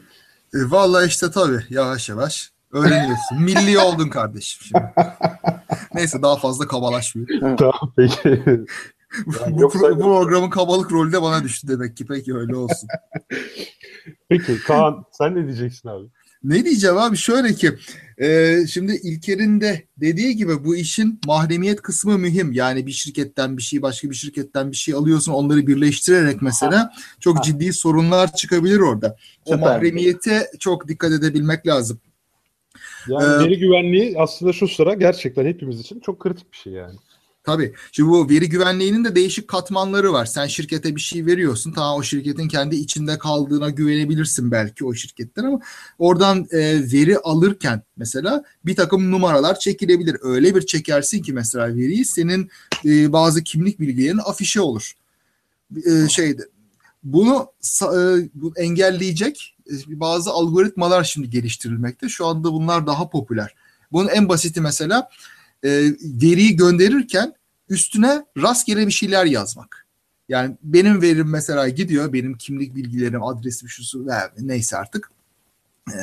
E, vallahi işte tabii yavaş yavaş öğreniyorsun. Milli oldun kardeşim şimdi. *laughs* Neyse daha fazla kabalaşmıyor. tamam peki. *laughs* Yani bu, yoksa... bu programın kabalık rolü de bana düştü demek ki. Peki öyle olsun. *laughs* Peki Kaan sen ne diyeceksin abi? Ne diyeceğim abi şöyle ki e, şimdi İlker'in de dediği gibi bu işin mahremiyet kısmı mühim. Yani bir şirketten bir şey başka bir şirketten bir şey alıyorsun onları birleştirerek mesela çok ha. ciddi sorunlar çıkabilir orada. O Süper. mahremiyete çok dikkat edebilmek lazım. Yani ee, veri güvenliği aslında şu sıra gerçekten hepimiz için çok kritik bir şey yani. Tabii. Şimdi bu veri güvenliğinin de değişik katmanları var. Sen şirkete bir şey veriyorsun. Tamam o şirketin kendi içinde kaldığına güvenebilirsin belki o şirketten ama oradan e, veri alırken mesela bir takım numaralar çekilebilir. Öyle bir çekersin ki mesela veriyi senin e, bazı kimlik bilgilerinin afişe olur. E, şeyde bunu e, bu engelleyecek bazı algoritmalar şimdi geliştirilmekte. Şu anda bunlar daha popüler. Bunun en basiti mesela e, veriyi gönderirken üstüne rastgele bir şeyler yazmak. Yani benim verim mesela gidiyor. Benim kimlik bilgilerim, adresim, şusu neyse artık. Ee,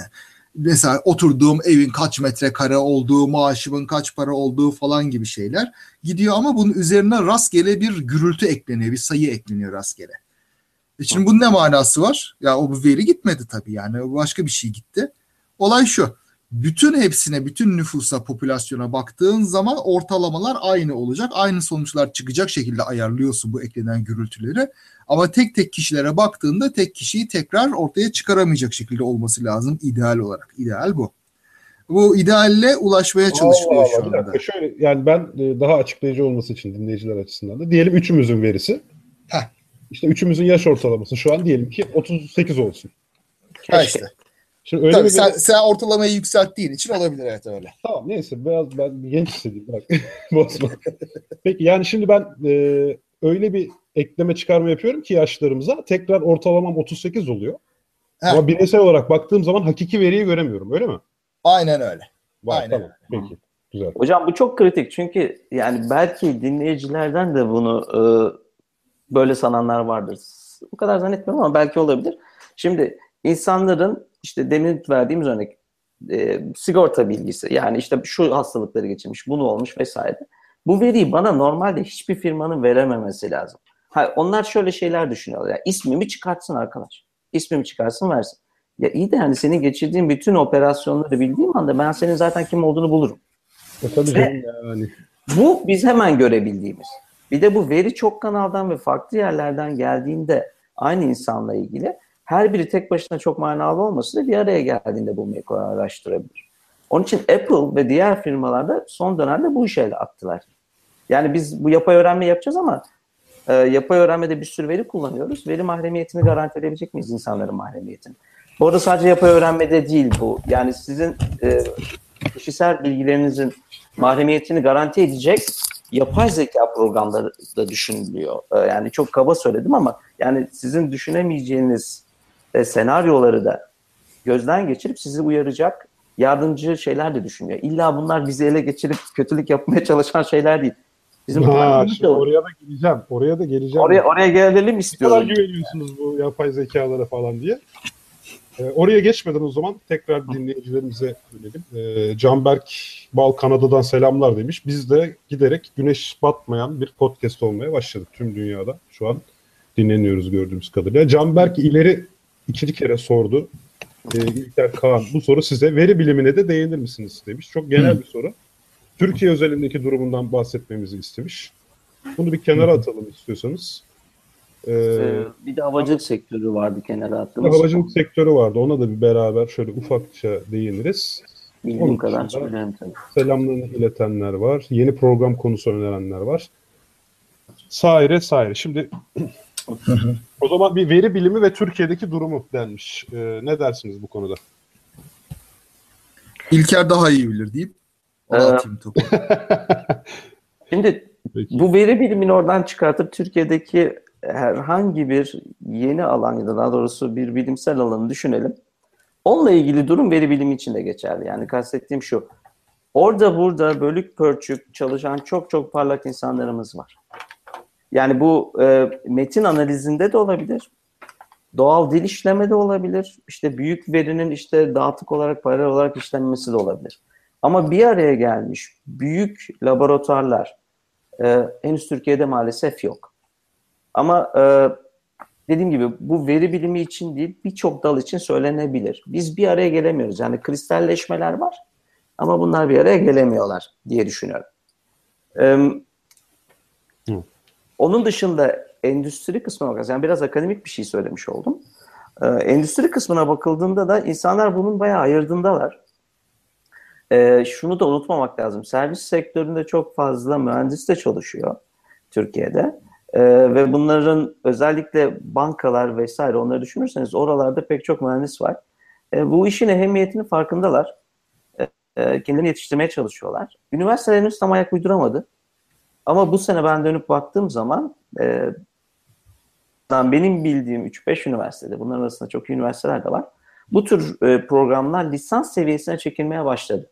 mesela oturduğum evin kaç metrekare olduğu, maaşımın kaç para olduğu falan gibi şeyler gidiyor ama bunun üzerine rastgele bir gürültü ekleniyor, bir sayı ekleniyor rastgele. E şimdi bunun ne manası var? Ya o bu veri gitmedi tabii yani başka bir şey gitti. Olay şu. Bütün hepsine, bütün nüfusa, popülasyona baktığın zaman ortalamalar aynı olacak. Aynı sonuçlar çıkacak şekilde ayarlıyorsun bu eklenen gürültüleri. Ama tek tek kişilere baktığında tek kişiyi tekrar ortaya çıkaramayacak şekilde olması lazım ideal olarak. İdeal bu. Bu idealle ulaşmaya çalışılıyor Allah şu bir anda. dakika, şöyle, yani ben e, daha açıklayıcı olması için dinleyiciler açısından da diyelim üçümüzün verisi. Heh. İşte üçümüzün yaş ortalaması şu an diyelim ki 38 olsun. Ha işte. Şimdi öyle Tabii bir sen, sen ortalamayı yükselttiğin için olabilir evet öyle. Tamam neyse biraz ben genç hissedeyim bırak. *laughs* Bozma. Peki yani şimdi ben e, öyle bir ekleme çıkarma yapıyorum ki yaşlarımıza tekrar ortalamam 38 oluyor. Heh. Ama bireysel olarak baktığım zaman hakiki veriyi göremiyorum öyle mi? Aynen öyle. Var, Aynen tamam. Peki. Güzel. Hocam bu çok kritik çünkü yani belki dinleyicilerden de bunu e, böyle sananlar vardır. Bu kadar zannetmiyorum ama belki olabilir. Şimdi insanların işte demin verdiğimiz örnek e, sigorta bilgisi yani işte şu hastalıkları geçirmiş, bunu olmuş vesaire. Bu veriyi bana normalde hiçbir firmanın verememesi lazım. Ha, onlar şöyle şeyler düşünüyorlar. Yani ismimi çıkartsın arkadaş. İsmimi çıkarsın versin. Ya iyi de yani senin geçirdiğin bütün operasyonları bildiğim anda ben senin zaten kim olduğunu bulurum. E, tabii canım yani. Bu biz hemen görebildiğimiz. Bir de bu veri çok kanaldan ve farklı yerlerden geldiğinde aynı insanla ilgili her biri tek başına çok manalı olması da bir araya geldiğinde bulmayı kolaylaştırabilir. Onun için Apple ve diğer firmalar da son dönemde bu işe attılar. Yani biz bu yapay öğrenme yapacağız ama e, yapay öğrenmede bir sürü veri kullanıyoruz. Veri mahremiyetini garanti edebilecek miyiz insanların mahremiyetini? Bu arada sadece yapay öğrenmede değil bu. Yani sizin e, kişisel bilgilerinizin mahremiyetini garanti edecek yapay zeka programları da düşünülüyor. Ee, Yani çok kaba söyledim ama yani sizin düşünemeyeceğiniz e, senaryoları da gözden geçirip sizi uyaracak yardımcı şeyler de düşünüyor. İlla bunlar bizi ele geçirip kötülük yapmaya çalışan şeyler değil. Bizim Ha, şimdi olur. oraya da geleceğim. Oraya da geleceğim. oraya oraya gelelim Ne kadar istiyorum. güveniyorsunuz bu yapay zekalara falan diye. Ee, oraya geçmeden o zaman tekrar dinleyicilerimize dönelim. Ee, Canberk Bal Kanada'dan selamlar demiş. Biz de giderek güneş batmayan bir podcast olmaya başladık tüm dünyada. Şu an dinleniyoruz gördüğümüz kadarıyla. Canberk ileri ikinci kere sordu. Ee, İlker Kaan bu soru size veri bilimine de değinir misiniz demiş. Çok genel bir soru. Türkiye özelindeki durumundan bahsetmemizi istemiş. Bunu bir kenara atalım istiyorsanız. Ee, bir de havacılık sektörü vardı kenara bir attığımız. havacılık sektörü vardı. Ona da bir beraber şöyle ufakça değiniriz. Bildiğim Onun kadar söyleyeyim tabii. Selamlarını iletenler var. Yeni program konusu önerenler var. Saire saire. Şimdi *clears throat* o zaman bir veri bilimi ve Türkiye'deki durumu denmiş. Ee, ne dersiniz bu konuda? İlker daha iyi bilir deyip ona Ee, atayım topu. *laughs* Şimdi Peki. Bu veri bilimini oradan çıkartıp Türkiye'deki herhangi bir yeni alan ya da daha doğrusu bir bilimsel alanı düşünelim. Onunla ilgili durum veri bilimi için de geçerli. Yani kastettiğim şu. Orada burada bölük pörçük çalışan çok çok parlak insanlarımız var. Yani bu e, metin analizinde de olabilir. Doğal dil işleme de olabilir. İşte büyük verinin işte dağıtık olarak paralel olarak işlenmesi de olabilir. Ama bir araya gelmiş büyük laboratuvarlar, ee, henüz Türkiye'de maalesef yok. Ama e, dediğim gibi bu veri bilimi için değil birçok dal için söylenebilir. Biz bir araya gelemiyoruz. Yani kristalleşmeler var ama bunlar bir araya gelemiyorlar diye düşünüyorum. Hı. onun dışında endüstri kısmına bakarız. Yani biraz akademik bir şey söylemiş oldum. Ee, endüstri kısmına bakıldığında da insanlar bunun bayağı ayırdındalar. Ee, şunu da unutmamak lazım. Servis sektöründe çok fazla mühendis de çalışıyor Türkiye'de. Ee, ve bunların özellikle bankalar vesaire onları düşünürseniz oralarda pek çok mühendis var. Ee, bu işin ehemmiyetinin farkındalar. Ee, kendilerini yetiştirmeye çalışıyorlar. Üniversiteler henüz tam ayak uyduramadı. Ama bu sene ben dönüp baktığım zaman e, benim bildiğim 3-5 üniversitede, bunların arasında çok iyi üniversiteler de var. Bu tür e, programlar lisans seviyesine çekilmeye başladı.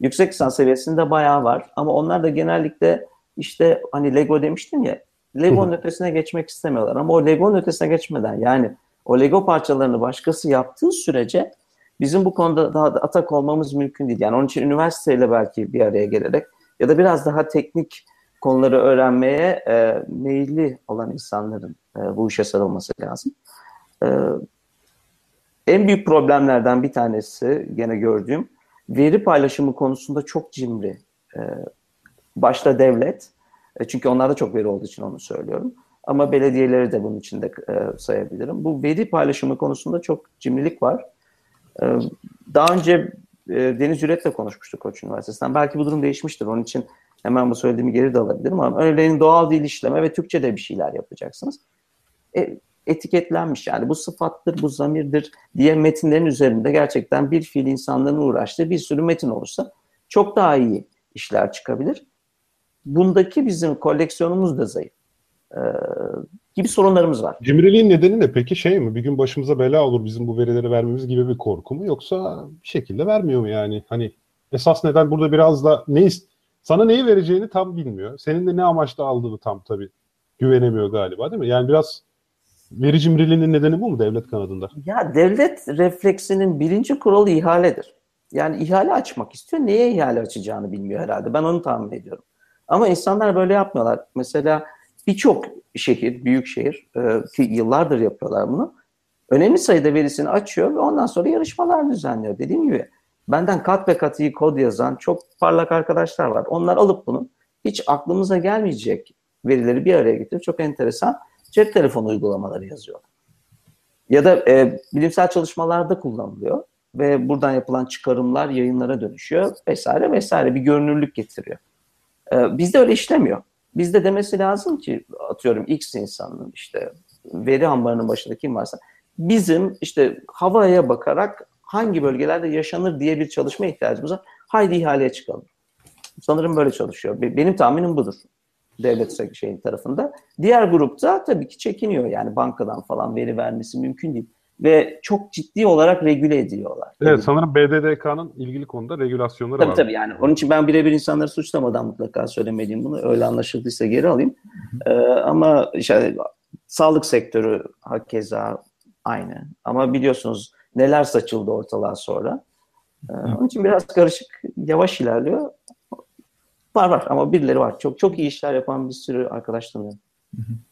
Yüksek lisans seviyesinde bayağı var ama onlar da genellikle işte hani Lego demiştim ya Lego'nun ötesine geçmek istemiyorlar. Ama o Lego'nun ötesine geçmeden yani o Lego parçalarını başkası yaptığı sürece bizim bu konuda daha da atak olmamız mümkün değil. Yani onun için üniversiteyle belki bir araya gelerek ya da biraz daha teknik konuları öğrenmeye e, meyilli olan insanların e, bu işe sarılması lazım. E, en büyük problemlerden bir tanesi gene gördüğüm veri paylaşımı konusunda çok cimri. E, başta devlet, çünkü onlarda çok veri olduğu için onu söylüyorum. Ama belediyeleri de bunun içinde e, sayabilirim. Bu veri paylaşımı konusunda çok cimrilik var. E, daha önce e, Deniz Yürek'le konuşmuştuk Koç Üniversitesi'nden. Belki bu durum değişmiştir. Onun için hemen bu söylediğimi geri de alabilirim. Ama örneğin doğal dil işleme ve Türkçe'de bir şeyler yapacaksınız. E, etiketlenmiş yani bu sıfattır, bu zamirdir diye metinlerin üzerinde gerçekten bir fiil insanların uğraştığı bir sürü metin olursa çok daha iyi işler çıkabilir. Bundaki bizim koleksiyonumuz da zayıf. Ee, gibi sorunlarımız var. Cimriliğin nedeni ne peki şey mi? Bir gün başımıza bela olur bizim bu verileri vermemiz gibi bir korku mu? Yoksa bir şekilde vermiyor mu yani? Hani esas neden burada biraz da ne sana neyi vereceğini tam bilmiyor. Senin de ne amaçla aldığını tam tabii güvenemiyor galiba değil mi? Yani biraz veri cimriliğinin nedeni bu mu devlet kanadında? Ya devlet refleksinin birinci kuralı ihaledir. Yani ihale açmak istiyor. Neye ihale açacağını bilmiyor herhalde. Ben onu tahmin ediyorum. Ama insanlar böyle yapmıyorlar. Mesela birçok şehir, büyük şehir e, ki yıllardır yapıyorlar bunu. Önemli sayıda verisini açıyor ve ondan sonra yarışmalar düzenliyor. Dediğim gibi benden kat ve kat iyi kod yazan çok parlak arkadaşlar var. Onlar alıp bunu hiç aklımıza gelmeyecek verileri bir araya getirip çok enteresan cep telefonu uygulamaları yazıyorlar. Ya da e, bilimsel çalışmalarda kullanılıyor ve buradan yapılan çıkarımlar yayınlara dönüşüyor vesaire vesaire bir görünürlük getiriyor. E, bizde öyle işlemiyor. Bizde demesi lazım ki atıyorum X insanının işte veri ambarının başında kim varsa bizim işte havaya bakarak hangi bölgelerde yaşanır diye bir çalışma ihtiyacımız var. Haydi ihaleye çıkalım. Sanırım böyle çalışıyor. Benim tahminim budur devlet şeyin tarafında. Diğer grupta tabii ki çekiniyor yani bankadan falan veri vermesi mümkün değil. Ve çok ciddi olarak regüle ediyorlar. Evet tabii. sanırım BDDK'nın ilgili konuda regülasyonları tabii, var. Tabii yani onun için ben birebir insanları suçlamadan mutlaka söylemeliyim bunu. Öyle anlaşıldıysa geri alayım. Ee, ama işte, sağlık sektörü hakeza aynı. Ama biliyorsunuz neler saçıldı ortalığa sonra. Ee, onun için biraz karışık, yavaş ilerliyor. Var var ama birileri var. Çok çok iyi işler yapan bir sürü arkadaş tanıyorum.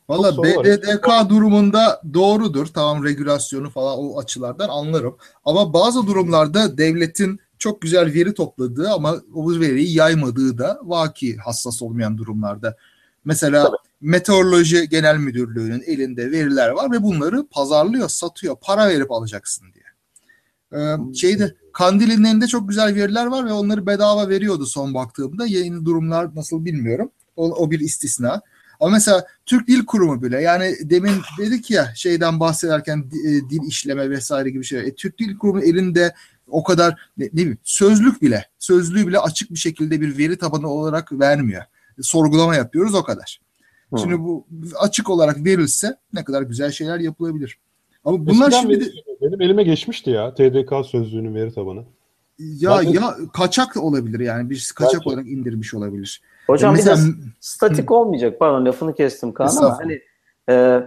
Valla BDDK durumunda doğrudur. Tamam regülasyonu falan o açılardan anlarım. Ama bazı durumlarda devletin çok güzel veri topladığı ama o veriyi yaymadığı da vaki hassas olmayan durumlarda. Mesela Tabii. Meteoroloji Genel Müdürlüğü'nün elinde veriler var ve bunları pazarlıyor, satıyor. Para verip alacaksın diye. Ee, şeyde Kandil'in elinde çok güzel veriler var ve onları bedava veriyordu son baktığımda. Yeni durumlar nasıl bilmiyorum. O, o bir istisna. Ama mesela Türk Dil Kurumu bile yani demin dedik ya şeyden bahsederken e, dil işleme vesaire gibi şeyler. E, Türk Dil Kurumu elinde o kadar ne, ne bileyim sözlük bile sözlüğü bile açık bir şekilde bir veri tabanı olarak vermiyor. E, sorgulama yapıyoruz o kadar. Hmm. Şimdi bu açık olarak verilse ne kadar güzel şeyler yapılabilir. Ama bunlar Eskiden şimdi benim, benim elime geçmişti ya TDK sözlüğünün veri tabanı. Ya ben ya kaçak olabilir yani bir kaçak belki. olarak indirmiş olabilir. Hocam mesela, bir de statik olmayacak. Pardon lafını kestim Kaan ama hani e,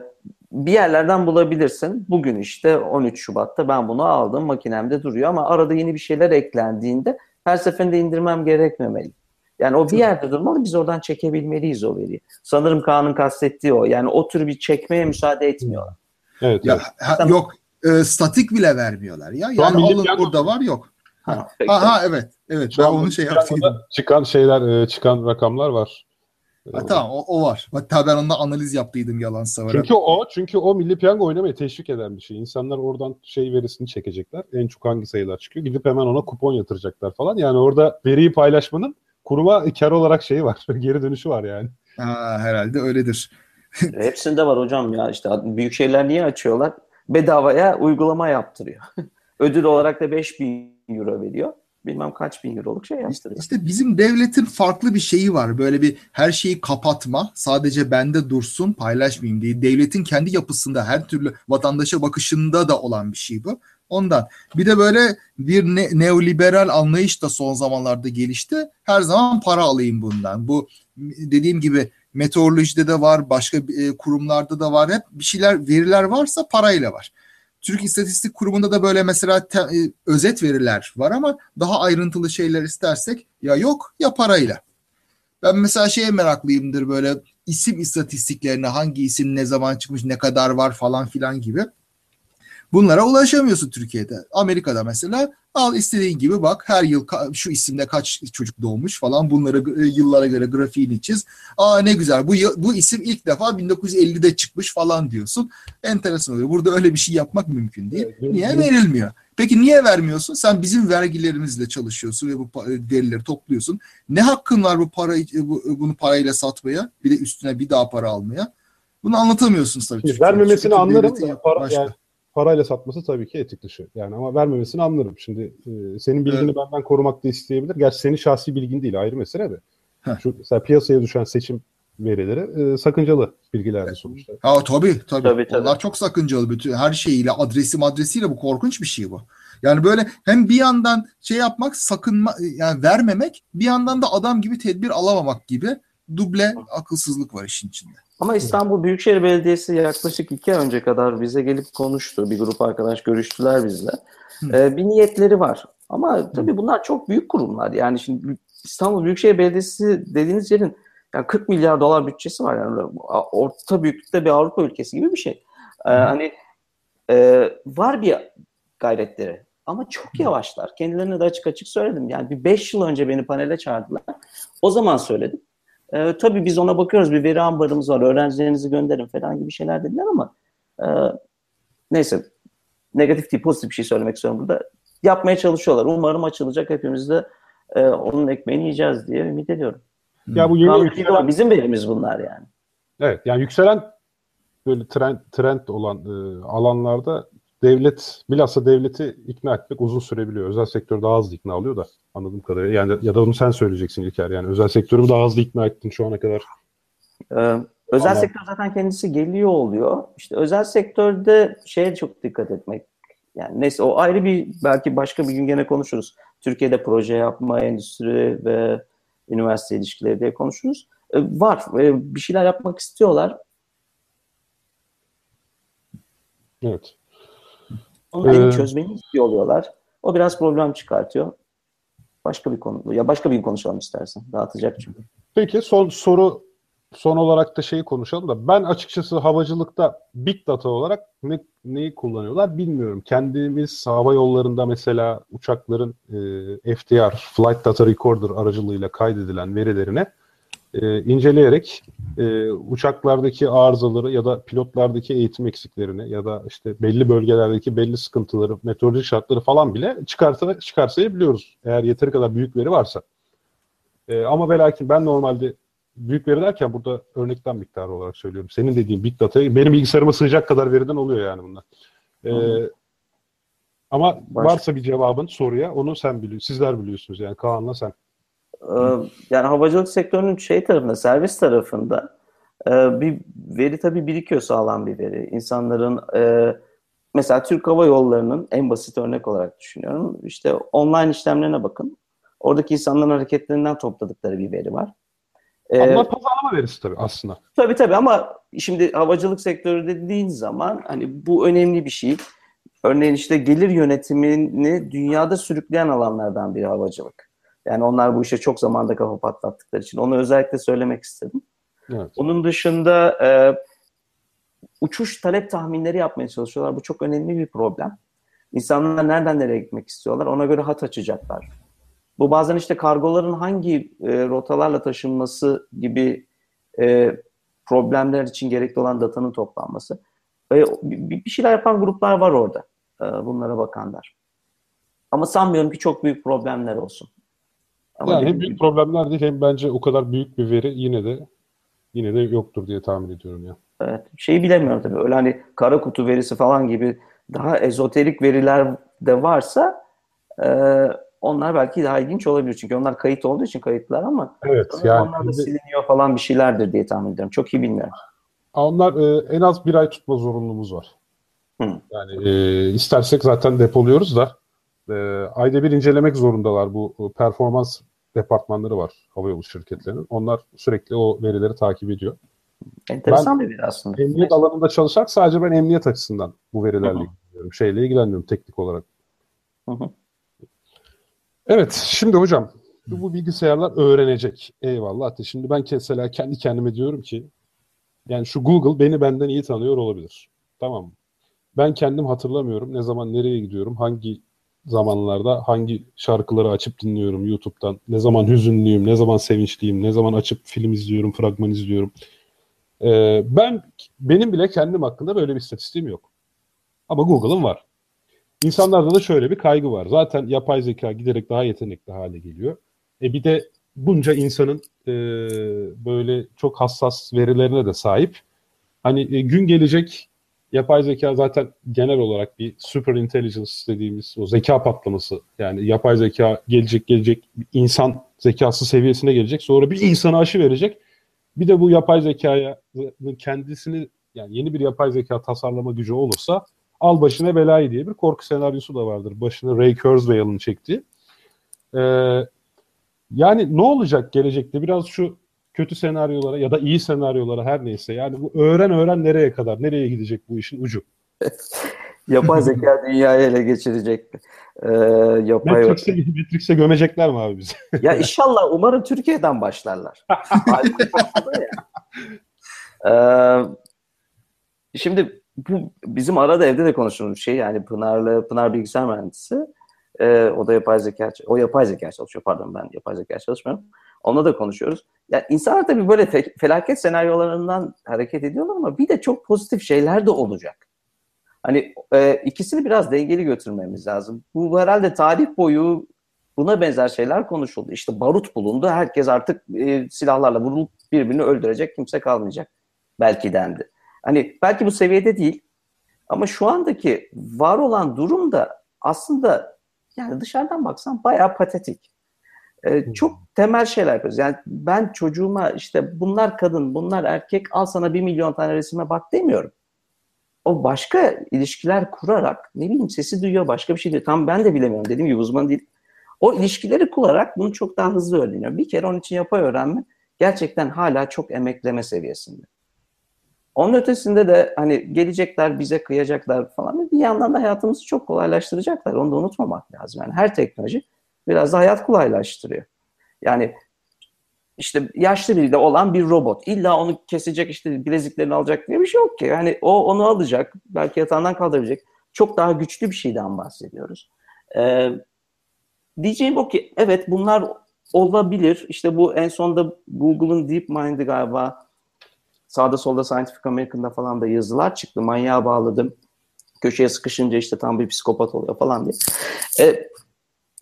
bir yerlerden bulabilirsin. Bugün işte 13 Şubat'ta ben bunu aldım makinemde duruyor ama arada yeni bir şeyler eklendiğinde her seferinde indirmem gerekmemeli. Yani o bir yerde durmalı biz oradan çekebilmeliyiz o veriyi. Sanırım Kaan'ın kastettiği o. Yani o tür bir çekmeye müsaade etmiyorlar. Evet. Ya, ha, yok e, statik bile vermiyorlar ya. Yani alın burada var yok. Ha, ha, ha evet. Evet. ben onu şey yaptıydım. Çıkan şeyler, e, çıkan rakamlar var. Ha, tamam o, o var. Hatta ben onunla analiz yaptıydım yalan savarak. Çünkü o çünkü o milli piyango oynamayı teşvik eden bir şey. İnsanlar oradan şey verisini çekecekler. En çok hangi sayılar çıkıyor. Gidip hemen ona kupon yatıracaklar falan. Yani orada veriyi paylaşmanın kuruma kar olarak şeyi var. *laughs* Geri dönüşü var yani. Ha, herhalde öyledir. Hepsinde var hocam ya. işte büyük şeyler niye açıyorlar? Bedavaya uygulama yaptırıyor. *laughs* Ödül olarak da 5000 euro veriyor. Bilmem kaç bin euroluk şey yaptırıyor. İşte bizim devletin farklı bir şeyi var. Böyle bir her şeyi kapatma, sadece bende dursun, paylaşmayayım diye. Devletin kendi yapısında her türlü vatandaşa bakışında da olan bir şey bu. Ondan. Bir de böyle bir ne, neoliberal anlayış da son zamanlarda gelişti. Her zaman para alayım bundan. Bu dediğim gibi meteorolojide de var, başka e, kurumlarda da var. Hep bir şeyler, veriler varsa parayla var. Türk İstatistik Kurumu'nda da böyle mesela te, e, özet veriler var ama daha ayrıntılı şeyler istersek ya yok ya parayla. Ben mesela şeye meraklıyımdır böyle isim istatistiklerine hangi isim ne zaman çıkmış ne kadar var falan filan gibi. Bunlara ulaşamıyorsun Türkiye'de. Amerika'da mesela al istediğin gibi bak her yıl şu isimde kaç çocuk doğmuş falan bunları yıllara göre grafiğini çiz. Aa ne güzel bu bu isim ilk defa 1950'de çıkmış falan diyorsun. Enteresan oluyor. Burada öyle bir şey yapmak mümkün değil. Niye verilmiyor? Peki niye vermiyorsun? Sen bizim vergilerimizle çalışıyorsun ve bu verileri topluyorsun. Ne hakkın var bu parayı bunu parayla satmaya? Bir de üstüne bir daha para almaya. Bunu anlatamıyorsun tabii. Vermemesini anlarım da para, yani parayla satması tabii ki etik dışı. Yani ama vermemesini anlarım. Şimdi e, senin bilgini evet. benden korumak da isteyebilir. Gerçi senin şahsi bilgin değil ayrı mesele de. Heh. Şu mesela piyasaya düşen seçim verileri e, sakıncalı bilgilerdi sonuçta. Ha tabii tabii. tabii, tabii. Onlar çok sakıncalı bütün her şeyiyle adresi adresiyle bu korkunç bir şey bu. Yani böyle hem bir yandan şey yapmak sakınma yani vermemek bir yandan da adam gibi tedbir alamamak gibi duble akılsızlık var işin içinde. Ama İstanbul Büyükşehir Belediyesi yaklaşık iki ay önce kadar bize gelip konuştu. Bir grup arkadaş görüştüler bizle. Ee, bir niyetleri var. Ama tabii bunlar çok büyük kurumlar. Yani şimdi İstanbul Büyükşehir Belediyesi dediğiniz yerin yani 40 milyar dolar bütçesi var. Yani orta büyüklükte bir Avrupa ülkesi gibi bir şey. Ee, hani e, var bir gayretleri ama çok yavaşlar. Kendilerine de açık açık söyledim. Yani bir 5 yıl önce beni panele çağırdılar. O zaman söyledim. E, tabii biz ona bakıyoruz. Bir veri ambarımız var. Öğrencilerinizi gönderin falan gibi şeyler dediler ama e, neyse negatif değil pozitif bir şey söylemek istiyorum burada. Yapmaya çalışıyorlar. Umarım açılacak. Hepimiz de e, onun ekmeğini yiyeceğiz diye ümit ediyorum. Ya bu yeni yükselen... Bizim verimiz bunlar yani. Evet yani yükselen böyle trend, trend olan e, alanlarda devlet bilhassa devleti ikna etmek uzun sürebiliyor. Özel sektör daha hızlı ikna oluyor da anladığım kadarıyla. Yani ya da onu sen söyleyeceksin İlker. Yani özel sektörü daha hızlı ikna ettin şu ana kadar. Ee, özel Ama... sektör zaten kendisi geliyor oluyor. İşte özel sektörde şeye çok dikkat etmek. Yani neyse o ayrı bir belki başka bir gün gene konuşuruz. Türkiye'de proje yapma, endüstri ve üniversite ilişkileri diye konuşuruz. Ee, var. Ee, bir şeyler yapmak istiyorlar. Evet. Ama ee, çözmeyi istiyor oluyorlar. O biraz problem çıkartıyor. Başka bir konu. Ya başka bir gün konuşalım istersen. Dağıtacak çünkü. Peki son soru son olarak da şeyi konuşalım da ben açıkçası havacılıkta big data olarak ne, neyi kullanıyorlar bilmiyorum. Kendimiz hava yollarında mesela uçakların e, FDR, Flight Data Recorder aracılığıyla kaydedilen verilerine e, inceleyerek e, uçaklardaki arızaları ya da pilotlardaki eğitim eksiklerini ya da işte belli bölgelerdeki belli sıkıntıları, meteorolojik şartları falan bile çıkarsa, çıkarsayabiliyoruz. Eğer yeteri kadar büyük veri varsa. E, ama ve lakin ben normalde büyük veri derken burada örnekten miktarı olarak söylüyorum. Senin dediğin big data benim bilgisayarıma sığacak kadar veriden oluyor yani bunlar. E, ama Başka. varsa bir cevabın soruya onu sen biliyorsun. Sizler biliyorsunuz yani Kaan'la sen. Ee, yani havacılık sektörünün şey tarafında, servis tarafında e, bir veri tabii birikiyor sağlam bir veri. İnsanların e, mesela Türk Hava Yolları'nın en basit örnek olarak düşünüyorum. İşte online işlemlerine bakın. Oradaki insanların hareketlerinden topladıkları bir veri var. Ee, Ama pazarlama verisi tabii aslında. Tabii tabii ama şimdi havacılık sektörü dediğin zaman hani bu önemli bir şey. Örneğin işte gelir yönetimini dünyada sürükleyen alanlardan biri havacılık. Yani onlar bu işe çok zamanda kafa patlattıkları için onu özellikle söylemek istedim. Evet. Onun dışında e, uçuş talep tahminleri yapmaya çalışıyorlar. Bu çok önemli bir problem. İnsanlar nereden nereye gitmek istiyorlar ona göre hat açacaklar. Bu bazen işte kargoların hangi e, rotalarla taşınması gibi e, problemler için gerekli olan datanın toplanması. E, bir, şeyler yapan gruplar var orada. E, bunlara bakanlar. Ama sanmıyorum ki çok büyük problemler olsun. Ama yani hem büyük problemler değil hem bence o kadar büyük bir veri yine de yine de yoktur diye tahmin ediyorum ya. Evet. Şeyi bilemiyorum tabii. Öyle hani kara kutu verisi falan gibi daha ezoterik veriler de varsa e, onlar belki daha ilginç olabilir. Çünkü onlar kayıt olduğu için kayıtlar ama evet, yani onlar da siliniyor falan bir şeylerdir diye tahmin ediyorum. Çok iyi bilmiyorum. Onlar e, en az bir ay tutma zorunluluğumuz var. Hı. Yani e, istersek zaten depoluyoruz da e, ayda bir incelemek zorundalar bu performans departmanları var havayolu şirketlerinin. Onlar sürekli o verileri takip ediyor. Enteresan bir veri aslında. Emniyet alanında çalışarak sadece ben emniyet açısından bu verilerle ilgileniyorum. Şeyle ilgilenmiyorum teknik olarak. Hı hı. Evet, şimdi hocam bu bilgisayarlar öğrenecek. Eyvallah. De şimdi ben mesela kendi kendime diyorum ki yani şu Google beni benden iyi tanıyor olabilir. Tamam mı? Ben kendim hatırlamıyorum ne zaman nereye gidiyorum, hangi zamanlarda hangi şarkıları açıp dinliyorum YouTube'dan, ne zaman hüzünlüyüm, ne zaman sevinçliyim, ne zaman açıp film izliyorum, fragman izliyorum. Ee, ben benim bile kendim hakkında böyle bir istatistiğim yok. Ama Google'ın var. İnsanlarda da şöyle bir kaygı var. Zaten yapay zeka giderek daha yetenekli hale geliyor. E bir de bunca insanın e, böyle çok hassas verilerine de sahip. Hani e, gün gelecek yapay zeka zaten genel olarak bir super intelligence dediğimiz o zeka patlaması. Yani yapay zeka gelecek gelecek insan zekası seviyesine gelecek. Sonra bir insana aşı verecek. Bir de bu yapay zekaya kendisini yani yeni bir yapay zeka tasarlama gücü olursa al başına belayı diye bir korku senaryosu da vardır. Başını Ray Kurzweil'in çektiği. Ee, yani ne olacak gelecekte? Biraz şu kötü senaryolara ya da iyi senaryolara her neyse. Yani bu öğren öğren nereye kadar? Nereye gidecek bu işin ucu? *laughs* yapay zeka dünyayı ele geçirecek. Ee, yapay Matrix'e, Matrix'e gömecekler mi abi bizi? *laughs* ya inşallah umarım Türkiye'den başlarlar. *laughs* ee, şimdi bu bizim arada evde de konuştuğumuz şey yani Pınar'la Pınar bilgisayar mühendisi e, o da yapay zeka o yapay zeka çalışıyor pardon ben yapay zeka çalışmıyorum. Onunla da konuşuyoruz. Yani insanlar tabii böyle fe, felaket senaryolarından hareket ediyorlar ama bir de çok pozitif şeyler de olacak. Hani e, ikisini biraz dengeli götürmemiz lazım. Bu herhalde tarih boyu buna benzer şeyler konuşuldu. İşte barut bulundu. Herkes artık e, silahlarla vurulup birbirini öldürecek. Kimse kalmayacak. Belki dendi. Hani belki bu seviyede değil. Ama şu andaki var olan durum da aslında yani dışarıdan baksan bayağı patetik. Ee, çok temel şeyler yapıyoruz. Yani ben çocuğuma işte bunlar kadın, bunlar erkek al sana bir milyon tane resime bak demiyorum. O başka ilişkiler kurarak ne bileyim sesi duyuyor başka bir şey diyor. Tam ben de bilemiyorum dediğim gibi uzman değil. O ilişkileri kurarak bunu çok daha hızlı öğreniyor. Bir kere onun için yapay öğrenme gerçekten hala çok emekleme seviyesinde. Onun ötesinde de hani gelecekler bize kıyacaklar falan bir yandan da hayatımızı çok kolaylaştıracaklar. Onu da unutmamak lazım. Yani her teknoloji biraz da hayat kolaylaştırıyor. Yani işte yaşlı biri de olan bir robot. İlla onu kesecek işte bileziklerini alacak diye bir şey yok ki. Yani o onu alacak. Belki yatağından kaldırabilecek. Çok daha güçlü bir şeyden bahsediyoruz. Ee, diyeceğim o ki evet bunlar olabilir. İşte bu en sonda Google'ın DeepMind'i galiba sağda solda Scientific American'da falan da yazılar çıktı. Manyağa bağladım. Köşeye sıkışınca işte tam bir psikopat oluyor falan diye. Ee,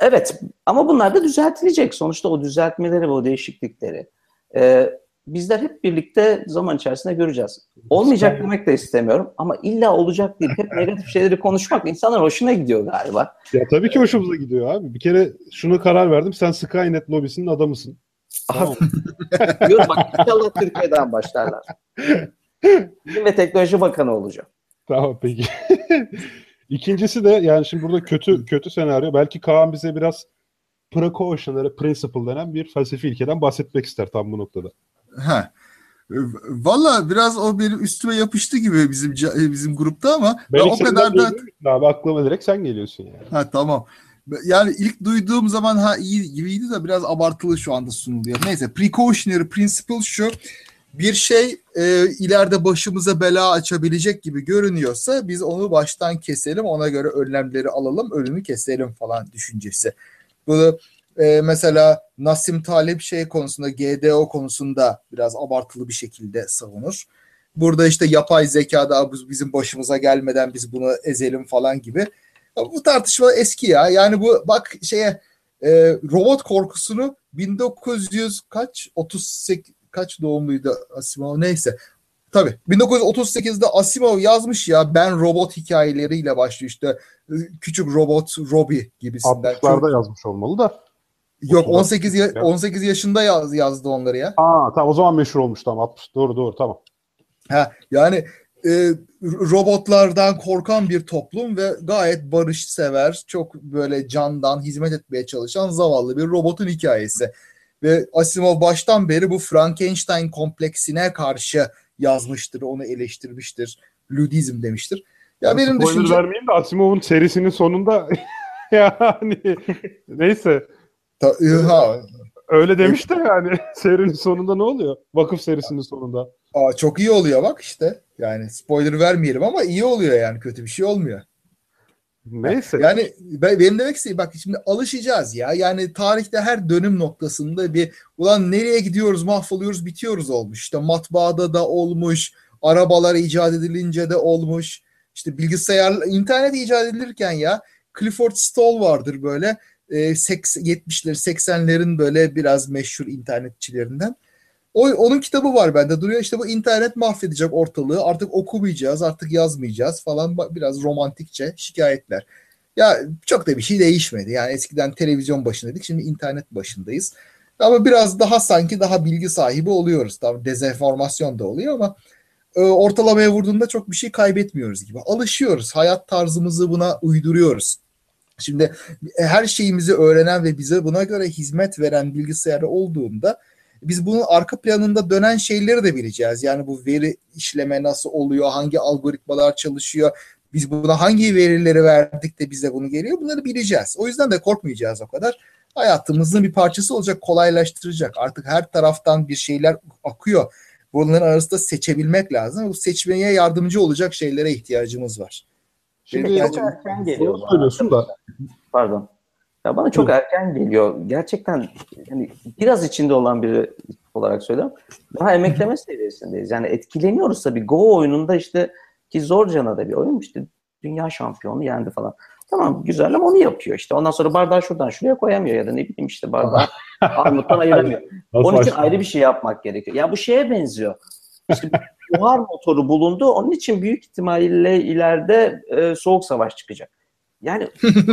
Evet ama bunlar da düzeltilecek. Sonuçta o düzeltmeleri ve o değişiklikleri e, bizler hep birlikte zaman içerisinde göreceğiz. Olmayacak demek de istemiyorum ama illa olacak değil. Hep *laughs* negatif şeyleri konuşmak insanlar hoşuna gidiyor galiba. Ya tabii ki hoşumuza gidiyor abi. Bir kere şunu karar verdim. Sen Skynet lobisinin adamısın. Tamam. *laughs* Diyorum bak inşallah Türkiye'den başlarlar. *laughs* Bilim ve Teknoloji Bakanı olacağım. Tamam peki. İkincisi de yani şimdi burada kötü kötü senaryo. Belki Kaan bize biraz precautionary principle denen bir felsefi ilkeden bahsetmek ister tam bu noktada. Ha. Valla biraz o benim üstüme yapıştı gibi bizim bizim grupta ama ben o kadar da abi aklıma direkt sen geliyorsun yani. Ha tamam. Yani ilk duyduğum zaman ha iyi gibiydi de biraz abartılı şu anda sunuluyor. Neyse precautionary principle şu bir şey e, ileride başımıza bela açabilecek gibi görünüyorsa biz onu baştan keselim ona göre önlemleri alalım önünü keselim falan düşüncesi. Bu e, mesela Nasim Talep şey konusunda GDO konusunda biraz abartılı bir şekilde savunur. Burada işte yapay zekada bizim başımıza gelmeden biz bunu ezelim falan gibi. Bu tartışma eski ya. Yani bu bak şeye e, robot korkusunu 1900 kaç 38 kaç doğumluydu Asimov neyse. Tabii 1938'de Asimov yazmış ya ben robot hikayeleriyle başlıyor işte küçük robot Robbie gibisinden. 60'larda Çok... yazmış olmalı da. Yok 18 ya, 18 yaşında yaz, yazdı onları ya. Aa tamam o zaman meşhur olmuş tamam 60 doğru doğru tamam. Ha yani e, robotlardan korkan bir toplum ve gayet barışsever, çok böyle candan hizmet etmeye çalışan zavallı bir robotun hikayesi. Ve Asimov baştan beri bu Frankenstein kompleksine karşı yazmıştır, onu eleştirmiştir, ludizm demiştir. Ya Ben benim düşüncem vermeyeyim de Asimov'un serisinin sonunda *laughs* yani neyse Ta- ha, öyle demiş de yani *laughs* serinin sonunda ne oluyor? Vakıf serisinin sonunda. aa, çok iyi oluyor bak işte. Yani spoiler vermeyelim ama iyi oluyor yani kötü bir şey olmuyor. Neyse. Yani ben, benim demek istediğim bak şimdi alışacağız ya. Yani tarihte her dönüm noktasında bir ulan nereye gidiyoruz mahvoluyoruz bitiyoruz olmuş. İşte matbaada da olmuş. Arabalar icat edilince de olmuş. İşte bilgisayar, internet icat edilirken ya Clifford Stoll vardır böyle. E, 70'leri 80'lerin böyle biraz meşhur internetçilerinden. O, onun kitabı var bende duruyor. İşte bu internet mahvedecek ortalığı. Artık okumayacağız, artık yazmayacağız falan. Biraz romantikçe şikayetler. Ya çok da bir şey değişmedi. Yani eskiden televizyon başındaydık. Şimdi internet başındayız. Ama biraz daha sanki daha bilgi sahibi oluyoruz. Tabii dezenformasyon da oluyor ama e, ortalamaya vurduğunda çok bir şey kaybetmiyoruz gibi. Alışıyoruz. Hayat tarzımızı buna uyduruyoruz. Şimdi her şeyimizi öğrenen ve bize buna göre hizmet veren bilgisayar olduğunda biz bunun arka planında dönen şeyleri de bileceğiz. Yani bu veri işleme nasıl oluyor, hangi algoritmalar çalışıyor, biz buna hangi verileri verdik de bize bunu geliyor bunları bileceğiz. O yüzden de korkmayacağız o kadar. Hayatımızın bir parçası olacak, kolaylaştıracak. Artık her taraftan bir şeyler akıyor. Bunların arasında seçebilmek lazım. Bu seçmeye yardımcı olacak şeylere ihtiyacımız var. Şimdi Benim Çok erken geliyor. Söylüyorsun da Pardon. Ya bana çok erken geliyor. Gerçekten hani biraz içinde olan biri olarak söylüyorum. Daha emekleme seviyesindeyiz. Yani etkileniyoruz tabii. Go oyununda işte ki Zorcan'a da bir oyun işte dünya şampiyonu yendi falan. Tamam güzel ama onu yapıyor işte. Ondan sonra bardağı şuradan şuraya koyamıyor ya da ne bileyim işte bardağı *laughs* armuttan ayıramıyor. nasıl Onun için ayrı bir şey yapmak gerekiyor. Ya bu şeye benziyor. İşte buhar motoru bulundu. Onun için büyük ihtimalle ileride e, soğuk savaş çıkacak. Yani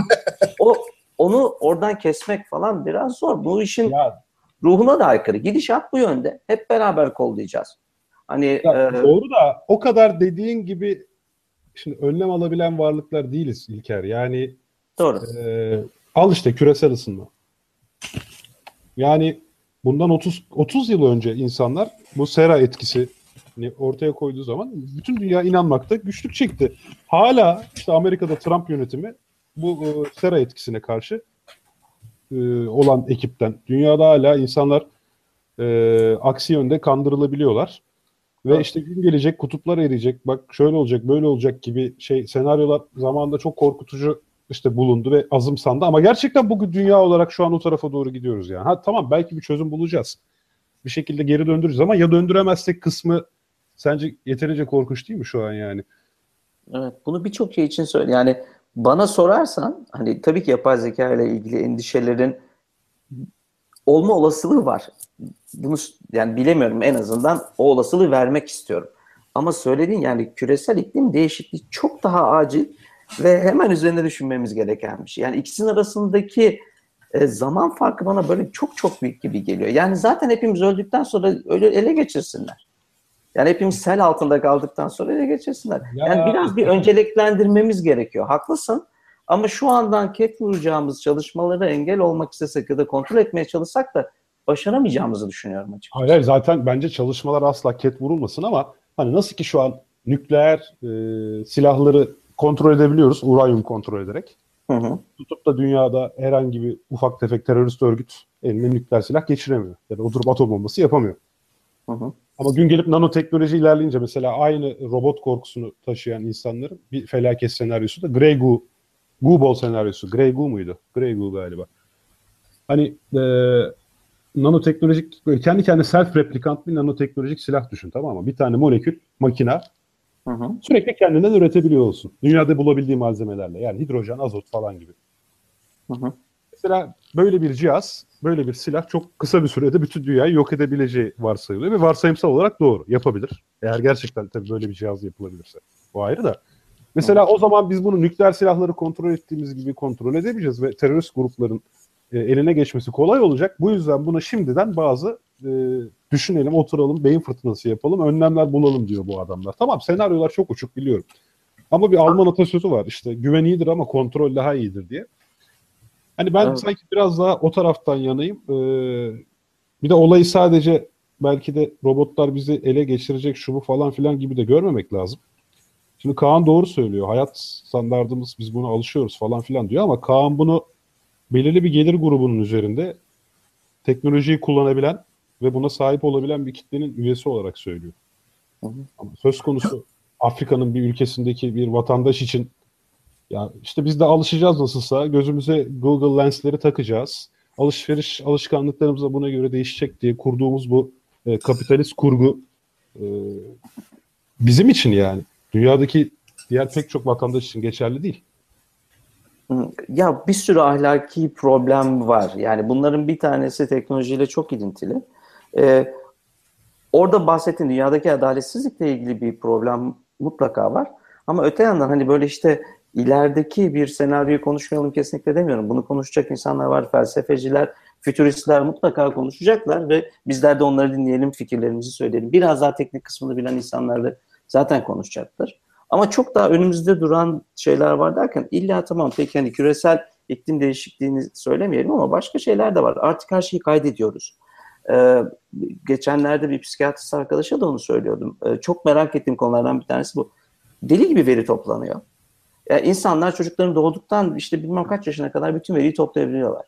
*laughs* o onu oradan kesmek falan biraz zor. Bu işin Ya, ruhuna da aykırı. Gidişat bu yönde. Hep beraber kollayacağız. Hani ya e, doğru da o kadar dediğin gibi şimdi önlem alabilen varlıklar değiliz İlker. Yani doğru. Ee, al işte küresel ısınma. Yani bundan 30 30 yıl önce insanlar bu sera etkisi ortaya koyduğu zaman bütün dünya inanmakta güçlük çekti. Hala işte Amerika'da Trump yönetimi bu e, sera etkisine karşı e, olan ekipten dünyada hala insanlar e, aksi yönde kandırılabiliyorlar. Ve işte gün gelecek kutuplar eriyecek. Bak şöyle olacak, böyle olacak gibi şey senaryolar zamanında çok korkutucu işte bulundu ve azımsandı ama gerçekten bugün dünya olarak şu an o tarafa doğru gidiyoruz yani. Ha tamam belki bir çözüm bulacağız. Bir şekilde geri döndürürüz ama ya döndüremezsek kısmı sence yeterince korkunç değil mi şu an yani? Evet, bunu birçok şey için söyle. Yani bana sorarsan hani tabii ki yapay zeka ile ilgili endişelerin olma olasılığı var. Bunu yani bilemiyorum en azından o olasılığı vermek istiyorum. Ama söylediğin yani küresel iklim değişikliği çok daha acil ve hemen üzerine düşünmemiz gereken bir şey. Yani ikisinin arasındaki e, zaman farkı bana böyle çok çok büyük gibi geliyor. Yani zaten hepimiz öldükten sonra öyle ele geçirsinler. Yani hepimiz sel altında kaldıktan sonra ele geçirsinler. Ya- Yani biraz bir önceliklendirmemiz gerekiyor. Haklısın. Ama şu andan ket vuracağımız çalışmalara engel olmak istesek ya da kontrol etmeye çalışsak da başaramayacağımızı düşünüyorum açıkçası. Hayır, hayır zaten bence çalışmalar asla ket vurulmasın ama hani nasıl ki şu an nükleer e, silahları kontrol edebiliyoruz uranyum kontrol ederek. Hı hı. tutup da dünyada herhangi bir ufak tefek terörist örgüt eline nükleer silah geçiremiyor. Ya da oturup atom bombası yapamıyor. Hı hı. Ama gün gelip nanoteknoloji ilerleyince mesela aynı robot korkusunu taşıyan insanların bir felaket senaryosu da Grey Goo, Gooball senaryosu. Grey Goo muydu? Grey Goo galiba. Hani e, nanoteknolojik, kendi kendine self replikant bir nanoteknolojik silah düşün tamam mı? Bir tane molekül, makina Hı hı. sürekli kendinden üretebiliyor olsun. Dünyada bulabildiği malzemelerle. Yani hidrojen, azot falan gibi. Hı hı. Mesela böyle bir cihaz, böyle bir silah çok kısa bir sürede bütün dünyayı yok edebileceği varsayılıyor ve varsayımsal olarak doğru. Yapabilir. Eğer gerçekten tabii böyle bir cihaz yapılabilirse. O ayrı da. Mesela o zaman biz bunu nükleer silahları kontrol ettiğimiz gibi kontrol edebileceğiz ve terörist grupların e, eline geçmesi kolay olacak. Bu yüzden buna şimdiden bazı e, düşünelim, oturalım, beyin fırtınası yapalım, önlemler bulalım diyor bu adamlar. Tamam senaryolar çok uçuk biliyorum. Ama bir Alman atasözü var işte güven iyidir ama kontrol daha iyidir diye. Hani ben Evet. sanki biraz daha o taraftan yanayım. Ee, bir de olayı sadece belki de robotlar bizi ele geçirecek şu bu falan filan gibi de görmemek lazım. Şimdi Kaan doğru söylüyor. Hayat standartımız biz buna alışıyoruz falan filan diyor ama Kaan bunu belirli bir gelir grubunun üzerinde teknolojiyi kullanabilen ve buna sahip olabilen bir kitlenin üyesi olarak söylüyor. Ama söz konusu Afrika'nın bir ülkesindeki bir vatandaş için ya işte biz de alışacağız nasılsa gözümüze Google Lens'leri takacağız. Alışveriş alışkanlıklarımız da buna göre değişecek diye kurduğumuz bu e, kapitalist kurgu e, bizim için yani dünyadaki diğer pek çok vatandaş için geçerli değil. Ya bir sürü ahlaki problem var. Yani bunların bir tanesi teknolojiyle çok ilintili. Ee, orada bahsettiğin dünyadaki adaletsizlikle ilgili bir problem mutlaka var. Ama öte yandan hani böyle işte ilerideki bir senaryoyu konuşmayalım kesinlikle demiyorum. Bunu konuşacak insanlar var, felsefeciler, fütüristler mutlaka konuşacaklar ve bizler de onları dinleyelim, fikirlerimizi söyleyelim. Biraz daha teknik kısmını bilen insanlar da zaten konuşacaktır. Ama çok daha önümüzde duran şeyler var derken illa tamam peki hani küresel iklim değişikliğini söylemeyelim ama başka şeyler de var. Artık her şeyi kaydediyoruz. Ee, geçenlerde bir psikiyatrist arkadaşa da onu söylüyordum. Ee, çok merak ettiğim konulardan bir tanesi bu. Deli gibi veri toplanıyor. Yani insanlar çocukların doğduktan işte bilmem kaç yaşına kadar bütün veriyi toplayabiliyorlar.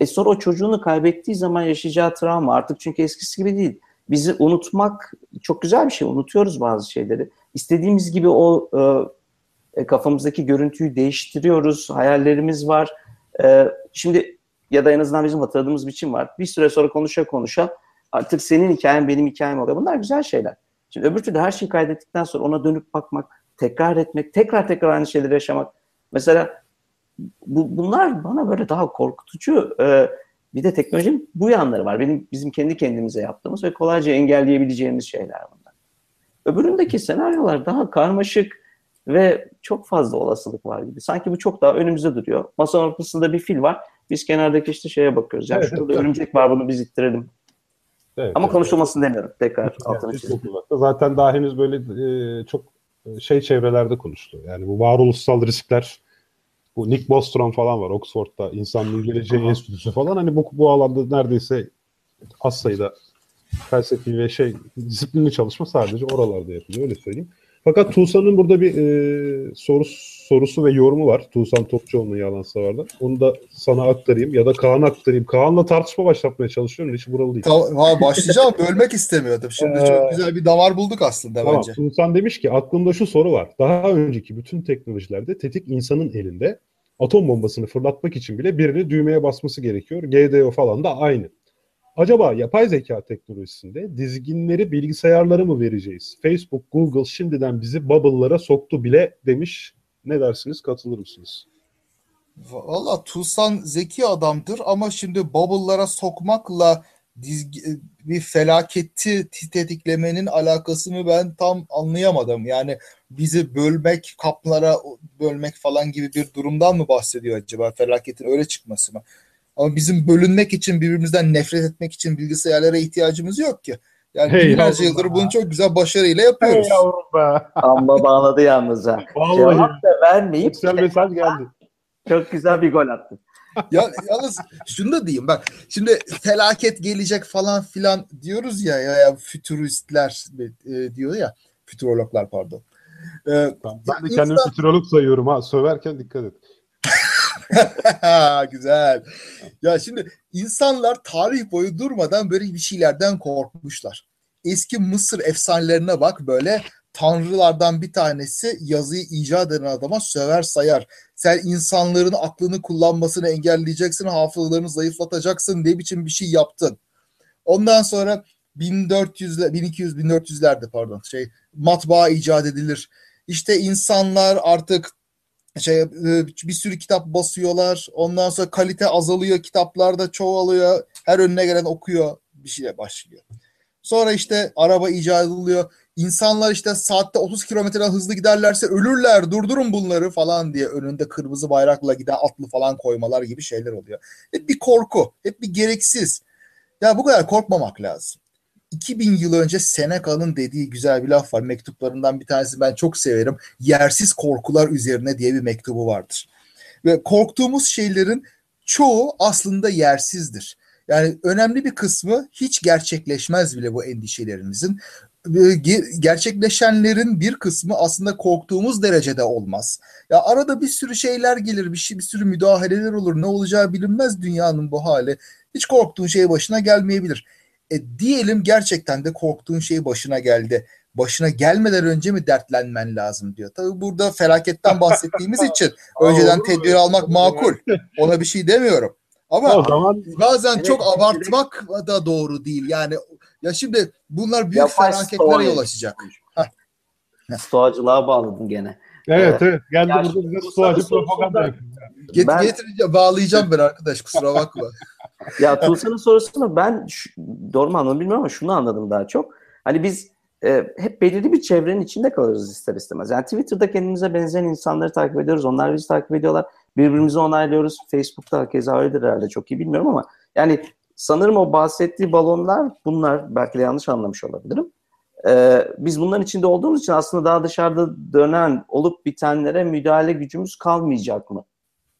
E sonra o çocuğunu kaybettiği zaman yaşayacağı travma artık çünkü eskisi gibi değil. Bizi unutmak çok güzel bir şey. Unutuyoruz bazı şeyleri. İstediğimiz gibi o e, kafamızdaki görüntüyü değiştiriyoruz. Hayallerimiz var. E, şimdi ya da en azından bizim hatırladığımız biçim var. Bir süre sonra konuşa konuşa artık senin hikayen benim hikayem oluyor. Bunlar güzel şeyler. Şimdi öbür türlü her şeyi kaydettikten sonra ona dönüp bakmak, tekrar etmek, tekrar tekrar aynı şeyleri yaşamak. Mesela bu, bunlar bana böyle daha korkutucu. E, bir de teknolojinin bu yanları var. Benim bizim kendi kendimize yaptığımız ve kolayca engelleyebileceğimiz şeyler bunlar. Öbüründeki senaryolar daha karmaşık ve çok fazla olasılık var gibi. Sanki bu çok daha önümüzde duruyor. Masanın ortasında bir fil var. Biz kenardaki işte şeye bakıyoruz. Yani Evet, şurada evet. örümcek var bunu biz ittirelim. Evet, Ama evet. konuşulmasını demiyorum. Tekrar Yani çok uzakta. Zaten daha henüz böyle e, çok şey çevrelerde konuştu. Yani bu varoluşsal riskler bu Nick Bostrom falan var Oxford'da İnsanlığın Geleceği Enstitüsü falan hani bu, bu alanda neredeyse az sayıda felsefi ve şey disiplinli çalışma sadece oralarda yapılıyor öyle söyleyeyim. Fakat Tuğsan'ın burada bir e, sorusu, sorusu ve yorumu var. Tuğsan Topçuoğlu'nun yalan savarda. Onu da sana aktarayım ya da Kaan'a aktarayım. Kaan'la tartışma başlatmaya çalışıyorum. Hiç buralı değil. Ha, başlayacağım bölmek istemiyordum. Şimdi Ee, çok güzel bir damar bulduk aslında Tamam. bence. Tuğsan demiş ki aklımda şu soru var. Daha önceki bütün teknolojilerde tetik insanın elinde atom bombasını fırlatmak için bile birini düğmeye basması gerekiyor. GDO falan da aynı. Acaba yapay zeka teknolojisinde dizginleri bilgisayarlara mı vereceğiz? Facebook, Google şimdiden bizi bubble'lara soktu bile demiş. Ne dersiniz? Katılır mısınız? Valla Tucson zeki adamdır ama şimdi bubble'lara sokmakla dizgi, bir felaketi tetiklemenin alakasını ben tam anlayamadım. Yani bizi bölmek, kaplara bölmek falan gibi bir durumdan mı bahsediyor acaba felaketin öyle çıkması mı? Ama bizim bölünmek için birbirimizden nefret etmek için bilgisayarlara ihtiyacımız yok ki. Yani Hey binlerce yavrum yıldır be. bunu çok güzel başarıyla yapıyoruz. be. Amma bağladı yalnız ha. Vallahi Cevap da vermeyip sosyal mesaj geldi. çok güzel bir gol attı. ya yalnız şunu da diyeyim bak şimdi felaket gelecek falan filan diyoruz ya ya, ya fütüristler e, diyor ya fütürologlar pardon. E, Tamam, Ben de kendimi insan- futurolog sayıyorum ha. Söverken dikkat et. *laughs* güzel. Ya şimdi insanlar tarih boyu durmadan böyle bir şeylerden korkmuşlar. Eski Mısır efsanelerine bak böyle tanrılardan bir tanesi yazıyı icat eden adama söver sayar. Sen insanların aklını kullanmasını engelleyeceksin, hafızalarını zayıflatacaksın ne biçim bir şey yaptın. Ondan sonra 1400'ler 1200 1400'lerde pardon şey matbaa icat edilir. İşte insanlar artık şey e, bir sürü kitap basıyorlar. Ondan sonra kalite azalıyor, kitaplarda çoğalıyor. Her önüne gelen okuyor, bir şeye başlıyor. Sonra işte araba icat ediliyor. İnsanlar işte saatte 30 kilometreden hızlı giderlerse ölürler, durdurun bunları falan diye önünde kırmızı bayrakla giden atlı falan koymalar gibi şeyler oluyor. Hep bir korku, hep bir gereksiz. Ya bu kadar korkmamak lazım. 2000 yıl önce Seneca'nın dediği güzel bir laf var. Mektuplarından bir tanesi ben çok severim. Yersiz korkular üzerine diye bir mektubu vardır. Ve korktuğumuz şeylerin çoğu aslında yersizdir. Yani önemli bir kısmı hiç gerçekleşmez bile bu endişelerimizin. Gerçekleşenlerin bir kısmı aslında korktuğumuz derecede olmaz. Ya arada bir sürü şeyler gelir, bir, şey, bir sürü müdahaleler olur. Ne olacağı bilinmez dünyanın bu hali. Hiç korktuğun şey başına gelmeyebilir. E, diyelim gerçekten de korktuğun şey başına geldi. Başına gelmeden önce mi dertlenmen lazım diyor. Tabii burada felaketten bahsettiğimiz *laughs* için önceden tedbir almak makul. Ona bir şey demiyorum. Ama o zaman bazen evet, çok abartmak da doğru değil. Yani ya şimdi bunlar büyük felaketlere yol açacak. Stoğacılığa bağladın gene. Evet evet. Geldi yani burada bize stoğacı propaganda Get, ben... Getirince bağlayacağım ben arkadaş kusura bakma. *laughs* ya Tuğsan'ın sorusunu ben şu, doğru mu anladım bilmiyorum ama şunu anladım daha çok. Hani biz e, hep belirli bir çevrenin içinde kalırız ister istemez. Yani Twitter'da kendimize benzeyen insanları takip ediyoruz. Onlar bizi takip ediyorlar. Birbirimizi onaylıyoruz. Facebook'ta keza öyledir herhalde çok iyi bilmiyorum ama yani sanırım o bahsettiği balonlar bunlar belki de yanlış anlamış olabilirim. Ee, biz bunların içinde olduğumuz için aslında daha dışarıda dönen olup bitenlere müdahale gücümüz kalmayacak mı?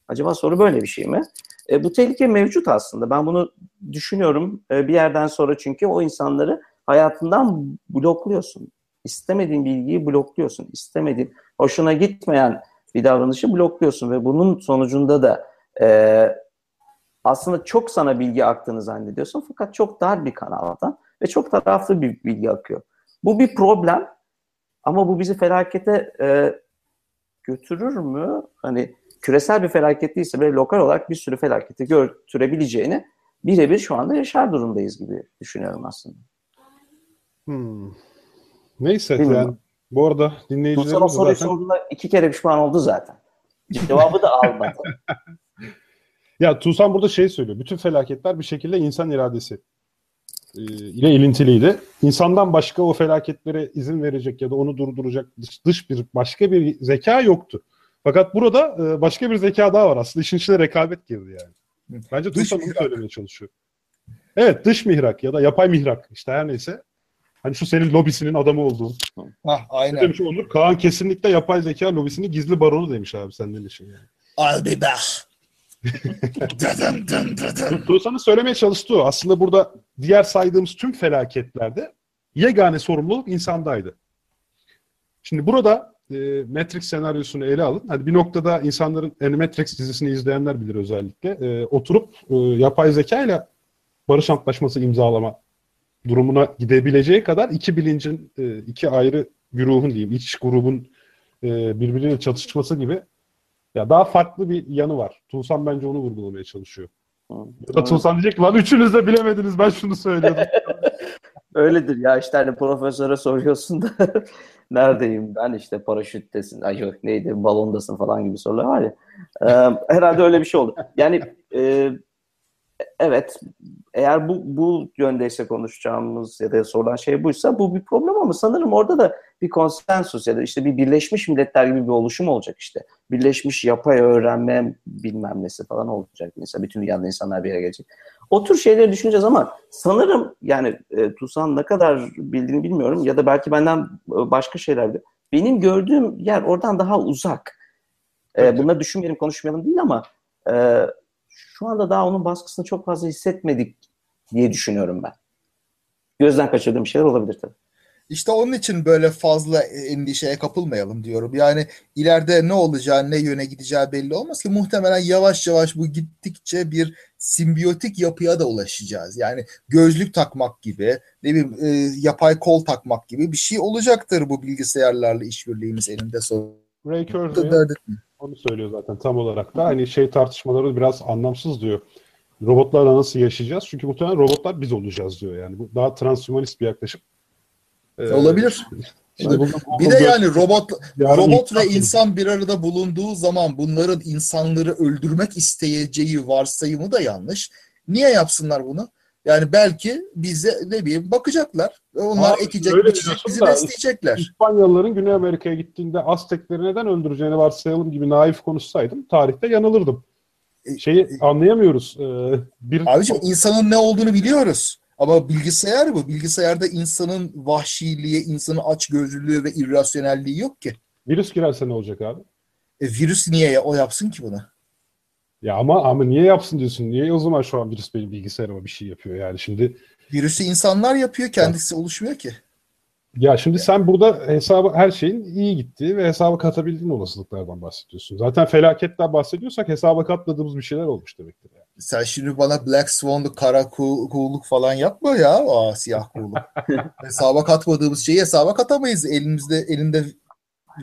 Acaba soru böyle bir şey mi? E, bu tehlike mevcut aslında. Ben bunu düşünüyorum e, bir yerden sonra çünkü o insanları hayatından blokluyorsun. İstemediğin bilgiyi blokluyorsun. İstemediğin, hoşuna gitmeyen bir davranışı blokluyorsun ve bunun sonucunda da e, aslında çok sana bilgi aktığını zannediyorsun fakat çok dar bir kanaldan ve çok taraflı bir bilgi akıyor. Bu bir problem ama bu bizi felakete e, götürür mü? Hani küresel bir felaket değilse bile lokal olarak bir sürü felaketi götürebileceğini birebir şu anda yaşar durumdayız gibi düşünüyorum aslında. Hmm. Neyse Bilmiyorum. yani bu arada dinleyicilerimiz zaten... sorduğunda iki kere pişman oldu zaten. Cevabı da almadı. *laughs* ya Tuğsan burada şey söylüyor. Bütün felaketler bir şekilde insan iradesi ile ilintiliydi. İnsandan başka o felaketlere izin verecek ya da onu durduracak dış, dış bir başka bir zeka yoktu. Fakat burada e, başka bir zeka daha var. Aslında işin içine rekabet girdi yani. Bence Tuğsan onu söylemeye çalışıyor. Evet dış mihrak ya da yapay mihrak işte her neyse. Hani şu senin lobisinin adamı olduğun. Hah aynen. Ne demiş Onur? Kaan kesinlikle yapay zeka lobisinin gizli baronu demiş abi sen ne düşün yani. I'll Tuğsan'ın söylemeye çalıştığı aslında burada diğer saydığımız tüm felaketlerde yegane sorumluluk insandaydı. Şimdi burada e, Matrix senaryosunu ele alın. Hadi bir noktada insanların yani Matrix dizisini izleyenler bilir özellikle. E, oturup e, yapay zeka ile barış antlaşması imzalama durumuna gidebileceği kadar iki bilincin, e, iki ayrı güruhun diyeyim, iç grubun e, birbiriyle çatışması gibi ya daha farklı bir yanı var. Tuğsan bence onu vurgulamaya çalışıyor. Ya da Tuğsan diyecek lan üçünüz de bilemediniz ben şunu söylüyordum. *laughs* Öyledir ya işte hani profesöre soruyorsun da *laughs* neredeyim ben işte paraşüttesin ay yok neydi balondasın falan gibi sorular var ya. Ee, herhalde öyle bir şey oldu. Yani e, evet eğer bu, bu yöndeyse konuşacağımız ya da sorulan şey buysa bu bir problem ama sanırım orada da bir konsensus ya da işte bir Birleşmiş Milletler gibi bir oluşum olacak işte. Birleşmiş yapay öğrenme bilmem nesi falan olacak mesela bütün dünyada insanlar bir yere gelecek. O tür şeyleri düşüneceğiz ama sanırım yani e, Tusan ne kadar bildiğini bilmiyorum ya da belki benden e, başka şeylerdi. Benim gördüğüm yer oradan daha uzak. E, evet. Bunları düşünmeyelim konuşmayalım değil ama e, şu anda daha onun baskısını çok fazla hissetmedik diye düşünüyorum ben. Gözden kaçırdığım şeyler olabilir tabii. İşte onun için böyle fazla endişeye kapılmayalım diyorum. Yani ileride ne olacağı, ne yöne gideceği belli olmaz ki muhtemelen yavaş yavaş bu gittikçe bir simbiyotik yapıya da ulaşacağız. Yani gözlük takmak gibi, ne bileyim e, yapay kol takmak gibi bir şey olacaktır bu bilgisayarlarla işbirliğimiz eninde sonunda. Ray Kurzweil onu söylüyor zaten tam olarak da. Hani şey tartışmaları biraz anlamsız diyor. Robotlarla nasıl yaşayacağız? Çünkü muhtemelen robotlar biz olacağız diyor yani. Bu daha transhumanist bir yaklaşım. Ee, Olabilir. İşte bir de yani robot robot ve insan bir arada bulunduğu zaman bunların insanları öldürmek isteyeceği varsayımı da yanlış. Niye yapsınlar bunu? Yani belki bize ne bileyim bakacaklar. Onlar Abi, ekecek, biçecek, bizi da, besleyecekler. İspanyolların Güney Amerika'ya gittiğinde Aztekleri neden öldüreceğini varsayalım gibi naif konuşsaydım tarihte yanılırdım. Şeyi anlayamıyoruz. Ee, bir Abicim insanın ne olduğunu biliyoruz. Ama bilgisayar bu. Bilgisayarda insanın vahşiliği, insanın açgözlülüğü ve irrasyonelliği yok ki. virüs girerse ne olacak abi? E, virüs niye o yapsın ki bunu? Ya ama ama niye yapsın diyorsun? Niye o zaman şu an virüs benim bilgisayarıma bir şey yapıyor yani şimdi Virüsü insanlar yapıyor, kendisi oluşmuyor ki. Ya şimdi sen burada hesabı her şeyin iyi gittiği ve hesaba katabildiğin olasılıklardan bahsediyorsun. Zaten felaketten bahsediyorsak hesaba katmadığımız bir şeyler olmuş demektir yani. Sen şimdi bana Black Swan'lu kara ku- kuğuluk falan yapma ya. Aa, siyah kuğuluk. *laughs* hesaba katmadığımız şeyi hesaba katamayız. Elimizde elinde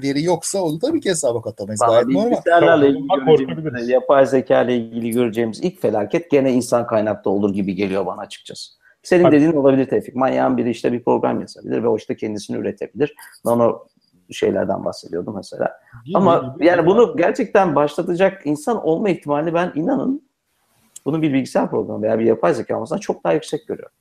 veri yoksa onu tabii ki hesaba katamayız. Valla Gayet normal. bilgisayarlarla ilgili Bak, göreceğimiz, korkabiliriz. yapay zeka ile ilgili göreceğimiz ilk felaket gene insan kaynaklı olur gibi geliyor bana açıkçası. Senin Tabii. dediğin olabilir Tevfik. Manyağın biri işte bir program yazabilir ve o işte kendisini üretebilir. Nano şeylerden bahsediyordum mesela. Gibi Ama gibi. yani bunu gerçekten başlatacak insan olma ihtimali ben inanın bunu bir bilgisayar programı veya bir yapay zeka olmasından çok daha yüksek görüyorum.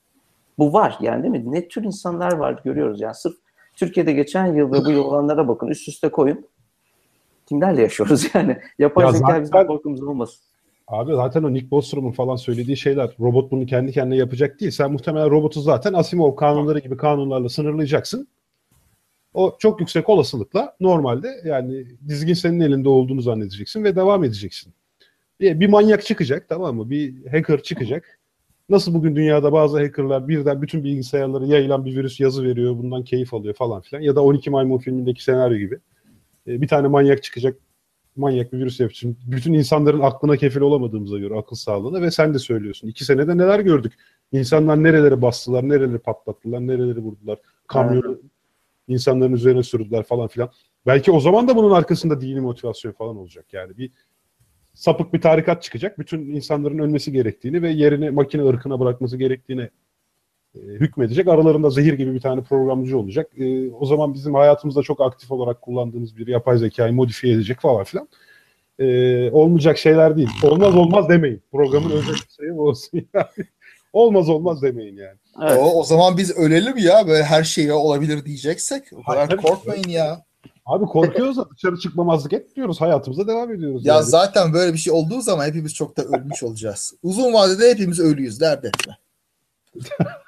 Bu var yani değil mi? Ne tür insanlar var görüyoruz yani sırf Türkiye'de geçen yıl ve bu yıl olanlara bakın üst üste koyun. Kimlerle yaşıyoruz *laughs* yani? Yapay Ya zeka zaten- bizim korkumuz olmasın. Abi zaten o Nick Bostrom'un falan söylediği şeyler robot bunu kendi kendine yapacak değil. Sen muhtemelen robotu zaten Asimov kanunları gibi kanunlarla sınırlayacaksın. O çok yüksek olasılıkla normalde yani dizgin senin elinde olduğunu zannedeceksin ve devam edeceksin. Bir, bir manyak çıkacak tamam mı? Bir hacker çıkacak. Nasıl bugün dünyada bazı hackerlar birden bütün bilgisayarlara yayılan bir virüs yazı veriyor, bundan keyif alıyor falan filan. Ya da 12 Maymun filmindeki senaryo gibi. E, Bir tane manyak çıkacak, manyak bir virüs yapacak. Bütün insanların aklına kefil olamadığımıza göre akıl sağlığına ve sen de söylüyorsun. İki senede neler gördük? İnsanlar nerelere bastılar, nereleri patlattılar, nereleri vurdular. Kamyonu insanların üzerine sürdüler falan filan. Belki o zaman da bunun arkasında dini motivasyon falan olacak. Yani bir sapık bir tarikat çıkacak. Bütün insanların ölmesi gerektiğini ve yerini makine ırkına bırakması gerektiğini hükmedecek. Aralarında zehir gibi bir tane programcı olacak. E, o zaman bizim hayatımızda çok aktif olarak kullandığımız bir yapay zekayı modifiye edecek falan filan. E, olmayacak şeyler değil. Olmaz olmaz demeyin. Programın özel şeyi bu olsun yani. *laughs* olmaz olmaz demeyin yani. Evet. O, o zaman biz ölelim ya böyle her şeye olabilir diyeceksek. O kadar Tabii. korkmayın ya. *laughs* Abi korkuyoruz da dışarı çıkmamazlık etmiyoruz. Hayatımıza devam ediyoruz. Ya yani. zaten böyle bir şey olduğu zaman hepimiz çok da ölmüş olacağız. Uzun vadede hepimiz ölüyüz dert etme. *laughs*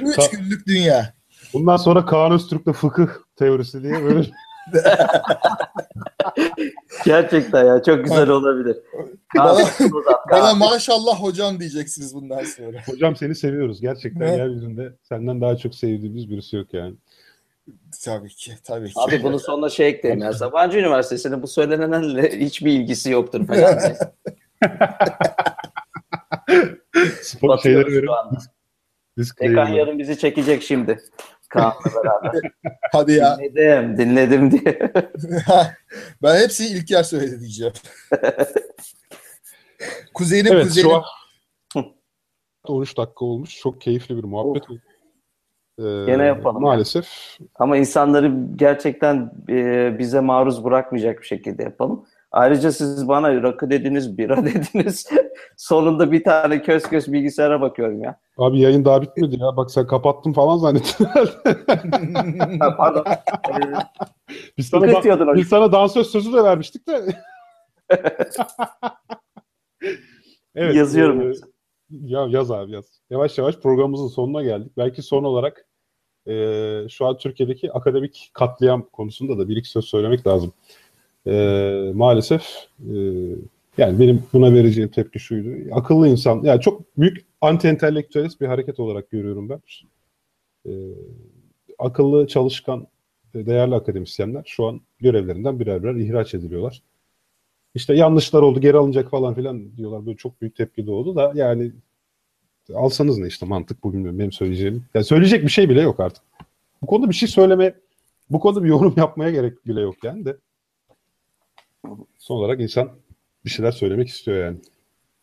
Üç günlük dünya. Bundan sonra Kaan Öztürk'le fıkıh teorisi diye böyle *laughs* Gerçekten ya çok güzel olabilir. Bana, *laughs* bana maşallah hocam diyeceksiniz bundan sonra. hocam seni seviyoruz. Gerçekten Ne? yeryüzünde senden daha çok sevdiğimiz birisi yok yani. Tabii ki, tabii ki. Abi bunun sonuna şey ekleyin ya. Sabancı Üniversitesi'nin bu söylenenle hiçbir ilgisi yoktur falan. *laughs* Spor şeyleri. Disclaimer. Ekan yarın bizi çekecek şimdi. Kaan'la beraber. *laughs* Hadi ya. dinledim, dinledim diye. *laughs* ben hepsi İlker söyledi diyeceğim. *laughs* kuzenim Evet kuzenim. şu an 13 dakika olmuş. Çok keyifli bir muhabbet. oldu. Ee, Gene yapalım. Maalesef. Ama insanları gerçekten e, bize maruz bırakmayacak bir şekilde yapalım. Ayrıca siz bana rakı dediniz, bira *laughs* dediniz. Sonunda bir tane köz köz bilgisayara bakıyorum ya. Abi yayın daha bitmedi ya. Bak sen kapattın falan zannettin. *laughs* Pardon. Ee, biz, sana da- biz sana dansöz sözü de vermiştik de. *laughs* evet. Yazıyorum. e. Ya yaz abi yaz. Yavaş yavaş programımızın sonuna geldik. Belki son olarak e, şu an Türkiye'deki akademik katliam konusunda da bir iki söz söylemek lazım. E, maalesef e, yani benim buna vereceğim tepki şuydu. Akıllı insan, yani çok büyük anti-entelektüelist bir hareket olarak görüyorum ben. E, akıllı, çalışkan, değerli akademisyenler şu an görevlerinden birer birer ihraç ediliyorlar. İşte yanlışlar oldu, geri alınacak falan filan diyorlar. Böyle çok büyük tepki doğdu da yani alsanız ne işte mantık bu bilmiyorum benim söyleyeceğim. Yani söyleyecek bir şey bile yok artık. Bu konuda bir şey söyleme, bu konuda bir yorum yapmaya gerek bile yok yani de. Son olarak insan bir şeyler söylemek istiyor yani.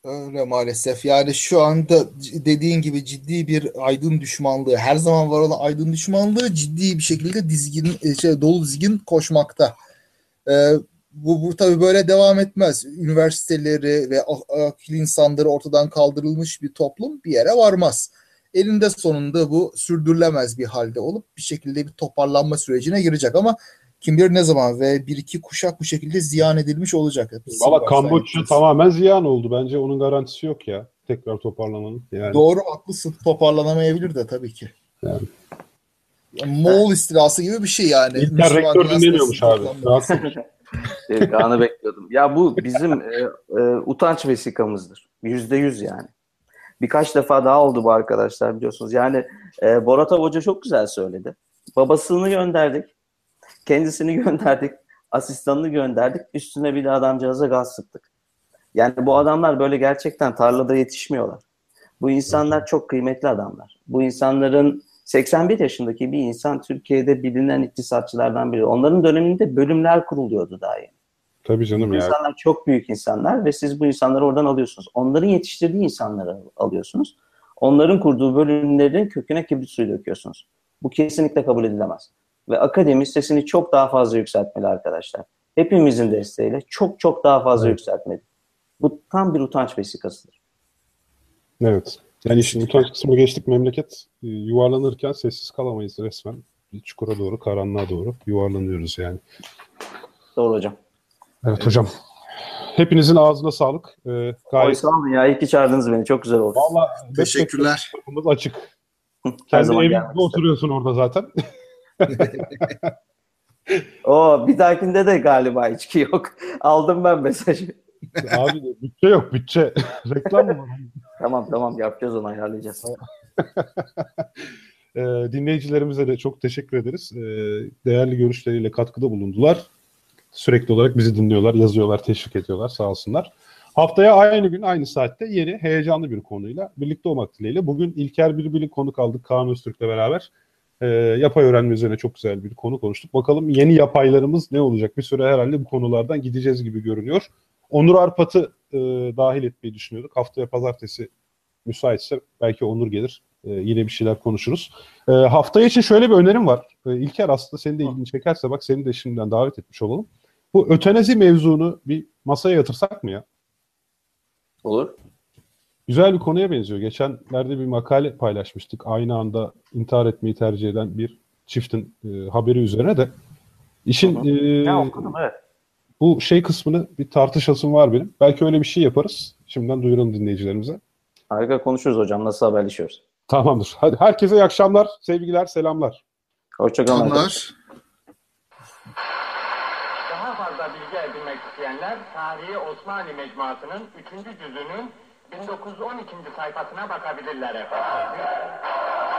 Öyle maalesef. Yani şu anda dediğin gibi ciddi bir aydın düşmanlığı, her zaman var olan aydın düşmanlığı ciddi bir şekilde dizgin, e, şey, dolu dizgin koşmakta. Ee, bu, bu tabii böyle devam etmez. Üniversiteleri ve akil insanları ortadan kaldırılmış bir toplum bir yere varmaz. Elinde sonunda bu sürdürülemez bir halde olup bir şekilde bir toparlanma sürecine girecek ama kim bilir ne zaman ve bir iki kuşak bu şekilde ziyan edilmiş olacak. Valla Kamboçya tamamen ziyan oldu. Bence onun garantisi yok ya. Tekrar toparlamanın. Yani. Doğru haklısın. Toparlanamayabilir de tabii ki. Yani. Yani Moğol istilası gibi bir şey yani. İlker rektör dinlemiyormuş abi. *laughs* Evet, Kaan'ı bekliyordum. Ya bu bizim e, e, utanç vesikamızdır. Yüzde yüz yani. Birkaç defa daha oldu bu arkadaşlar biliyorsunuz. Yani e, Boratov Hoca çok güzel söyledi. Babasını gönderdik. Kendisini gönderdik. Asistanını gönderdik. Üstüne bir de adamcağıza gaz sıktık. Yani bu adamlar böyle gerçekten tarlada yetişmiyorlar. Bu insanlar çok kıymetli adamlar. Bu insanların 81 yaşındaki bir insan Türkiye'de bilinen iktisatçılardan biri. Onların döneminde bölümler kuruluyordu daha yeni. Tabii canım Bu ya. insanlar çok büyük insanlar ve siz bu insanları oradan alıyorsunuz. Onların yetiştirdiği insanları alıyorsunuz. Onların kurduğu bölümlerin köküne kibrit suyu döküyorsunuz. Bu kesinlikle kabul edilemez. Ve akademi sesini çok daha fazla yükseltmeli arkadaşlar. Hepimizin desteğiyle çok çok daha fazla Evet. yükseltmeli. Bu tam bir utanç vesikasıdır. Evet. Yani işin utanç kısmı geçtik. Memleket e, yuvarlanırken sessiz kalamayız resmen. Bir çukura doğru, karanlığa doğru yuvarlanıyoruz yani. Doğru hocam. Evet hocam. Hepinizin ağzına sağlık. Ee, Oy, gayet sağ olun ya. İyi ki çağırdınız beni. Çok güzel oldu. Valla Teşekkürler. kapımız açık. Kendi evinde oturuyorsun orada zaten. *laughs* *laughs* Oo, bir dahakinde de galiba içki yok. Aldım ben mesajı. Abi bütçe yok bütçe. *laughs* Reklam mı? Tamam tamam yapacağız onu ayarlayacağız. *laughs* Ee, dinleyicilerimize de çok teşekkür ederiz. Ee, değerli görüşleriyle katkıda bulundular. Sürekli olarak bizi dinliyorlar, yazıyorlar, teşvik ediyorlar sağ olsunlar. Haftaya aynı gün aynı saatte yeni heyecanlı bir konuyla birlikte olmak dileğiyle. Bugün İlker Birbil'in konuk aldık Kaan Öztürk'le beraber. Ee, yapay öğrenme üzerine çok güzel bir konu konuştuk. Bakalım yeni yapaylarımız ne olacak? Bir süre herhalde bu konulardan gideceğiz gibi görünüyor. Onur Arpat'ı e, dahil etmeyi düşünüyorduk. Haftaya pazartesi müsaitse belki Onur gelir. E, yine bir şeyler konuşuruz. E, haftaya için şöyle bir önerim var. E, İlker aslında senin de ilgini çekerse bak seni de şimdiden davet etmiş olalım. Bu ötenazi mevzunu bir masaya yatırsak mı ya? Olur. Güzel bir konuya benziyor. Geçenlerde bir makale paylaşmıştık. Aynı anda intihar etmeyi tercih eden bir çiftin e, haberi üzerine de. İşin e, Ya okudum evet. bu şey kısmını bir tartışasım var benim. Belki öyle bir şey yaparız. Şimdiden duyuralım dinleyicilerimize. Harika konuşuruz hocam. Nasıl haberleşiyoruz? Tamamdır. Hadi herkese iyi akşamlar, sevgiler, selamlar. Hoşçakalın. Daha fazla bilgi edinmek isteyenler Tarihi Osmanlı Mecmuası'nın 3. cüzünün 1912. sayfasına bakabilirler efendim. *laughs*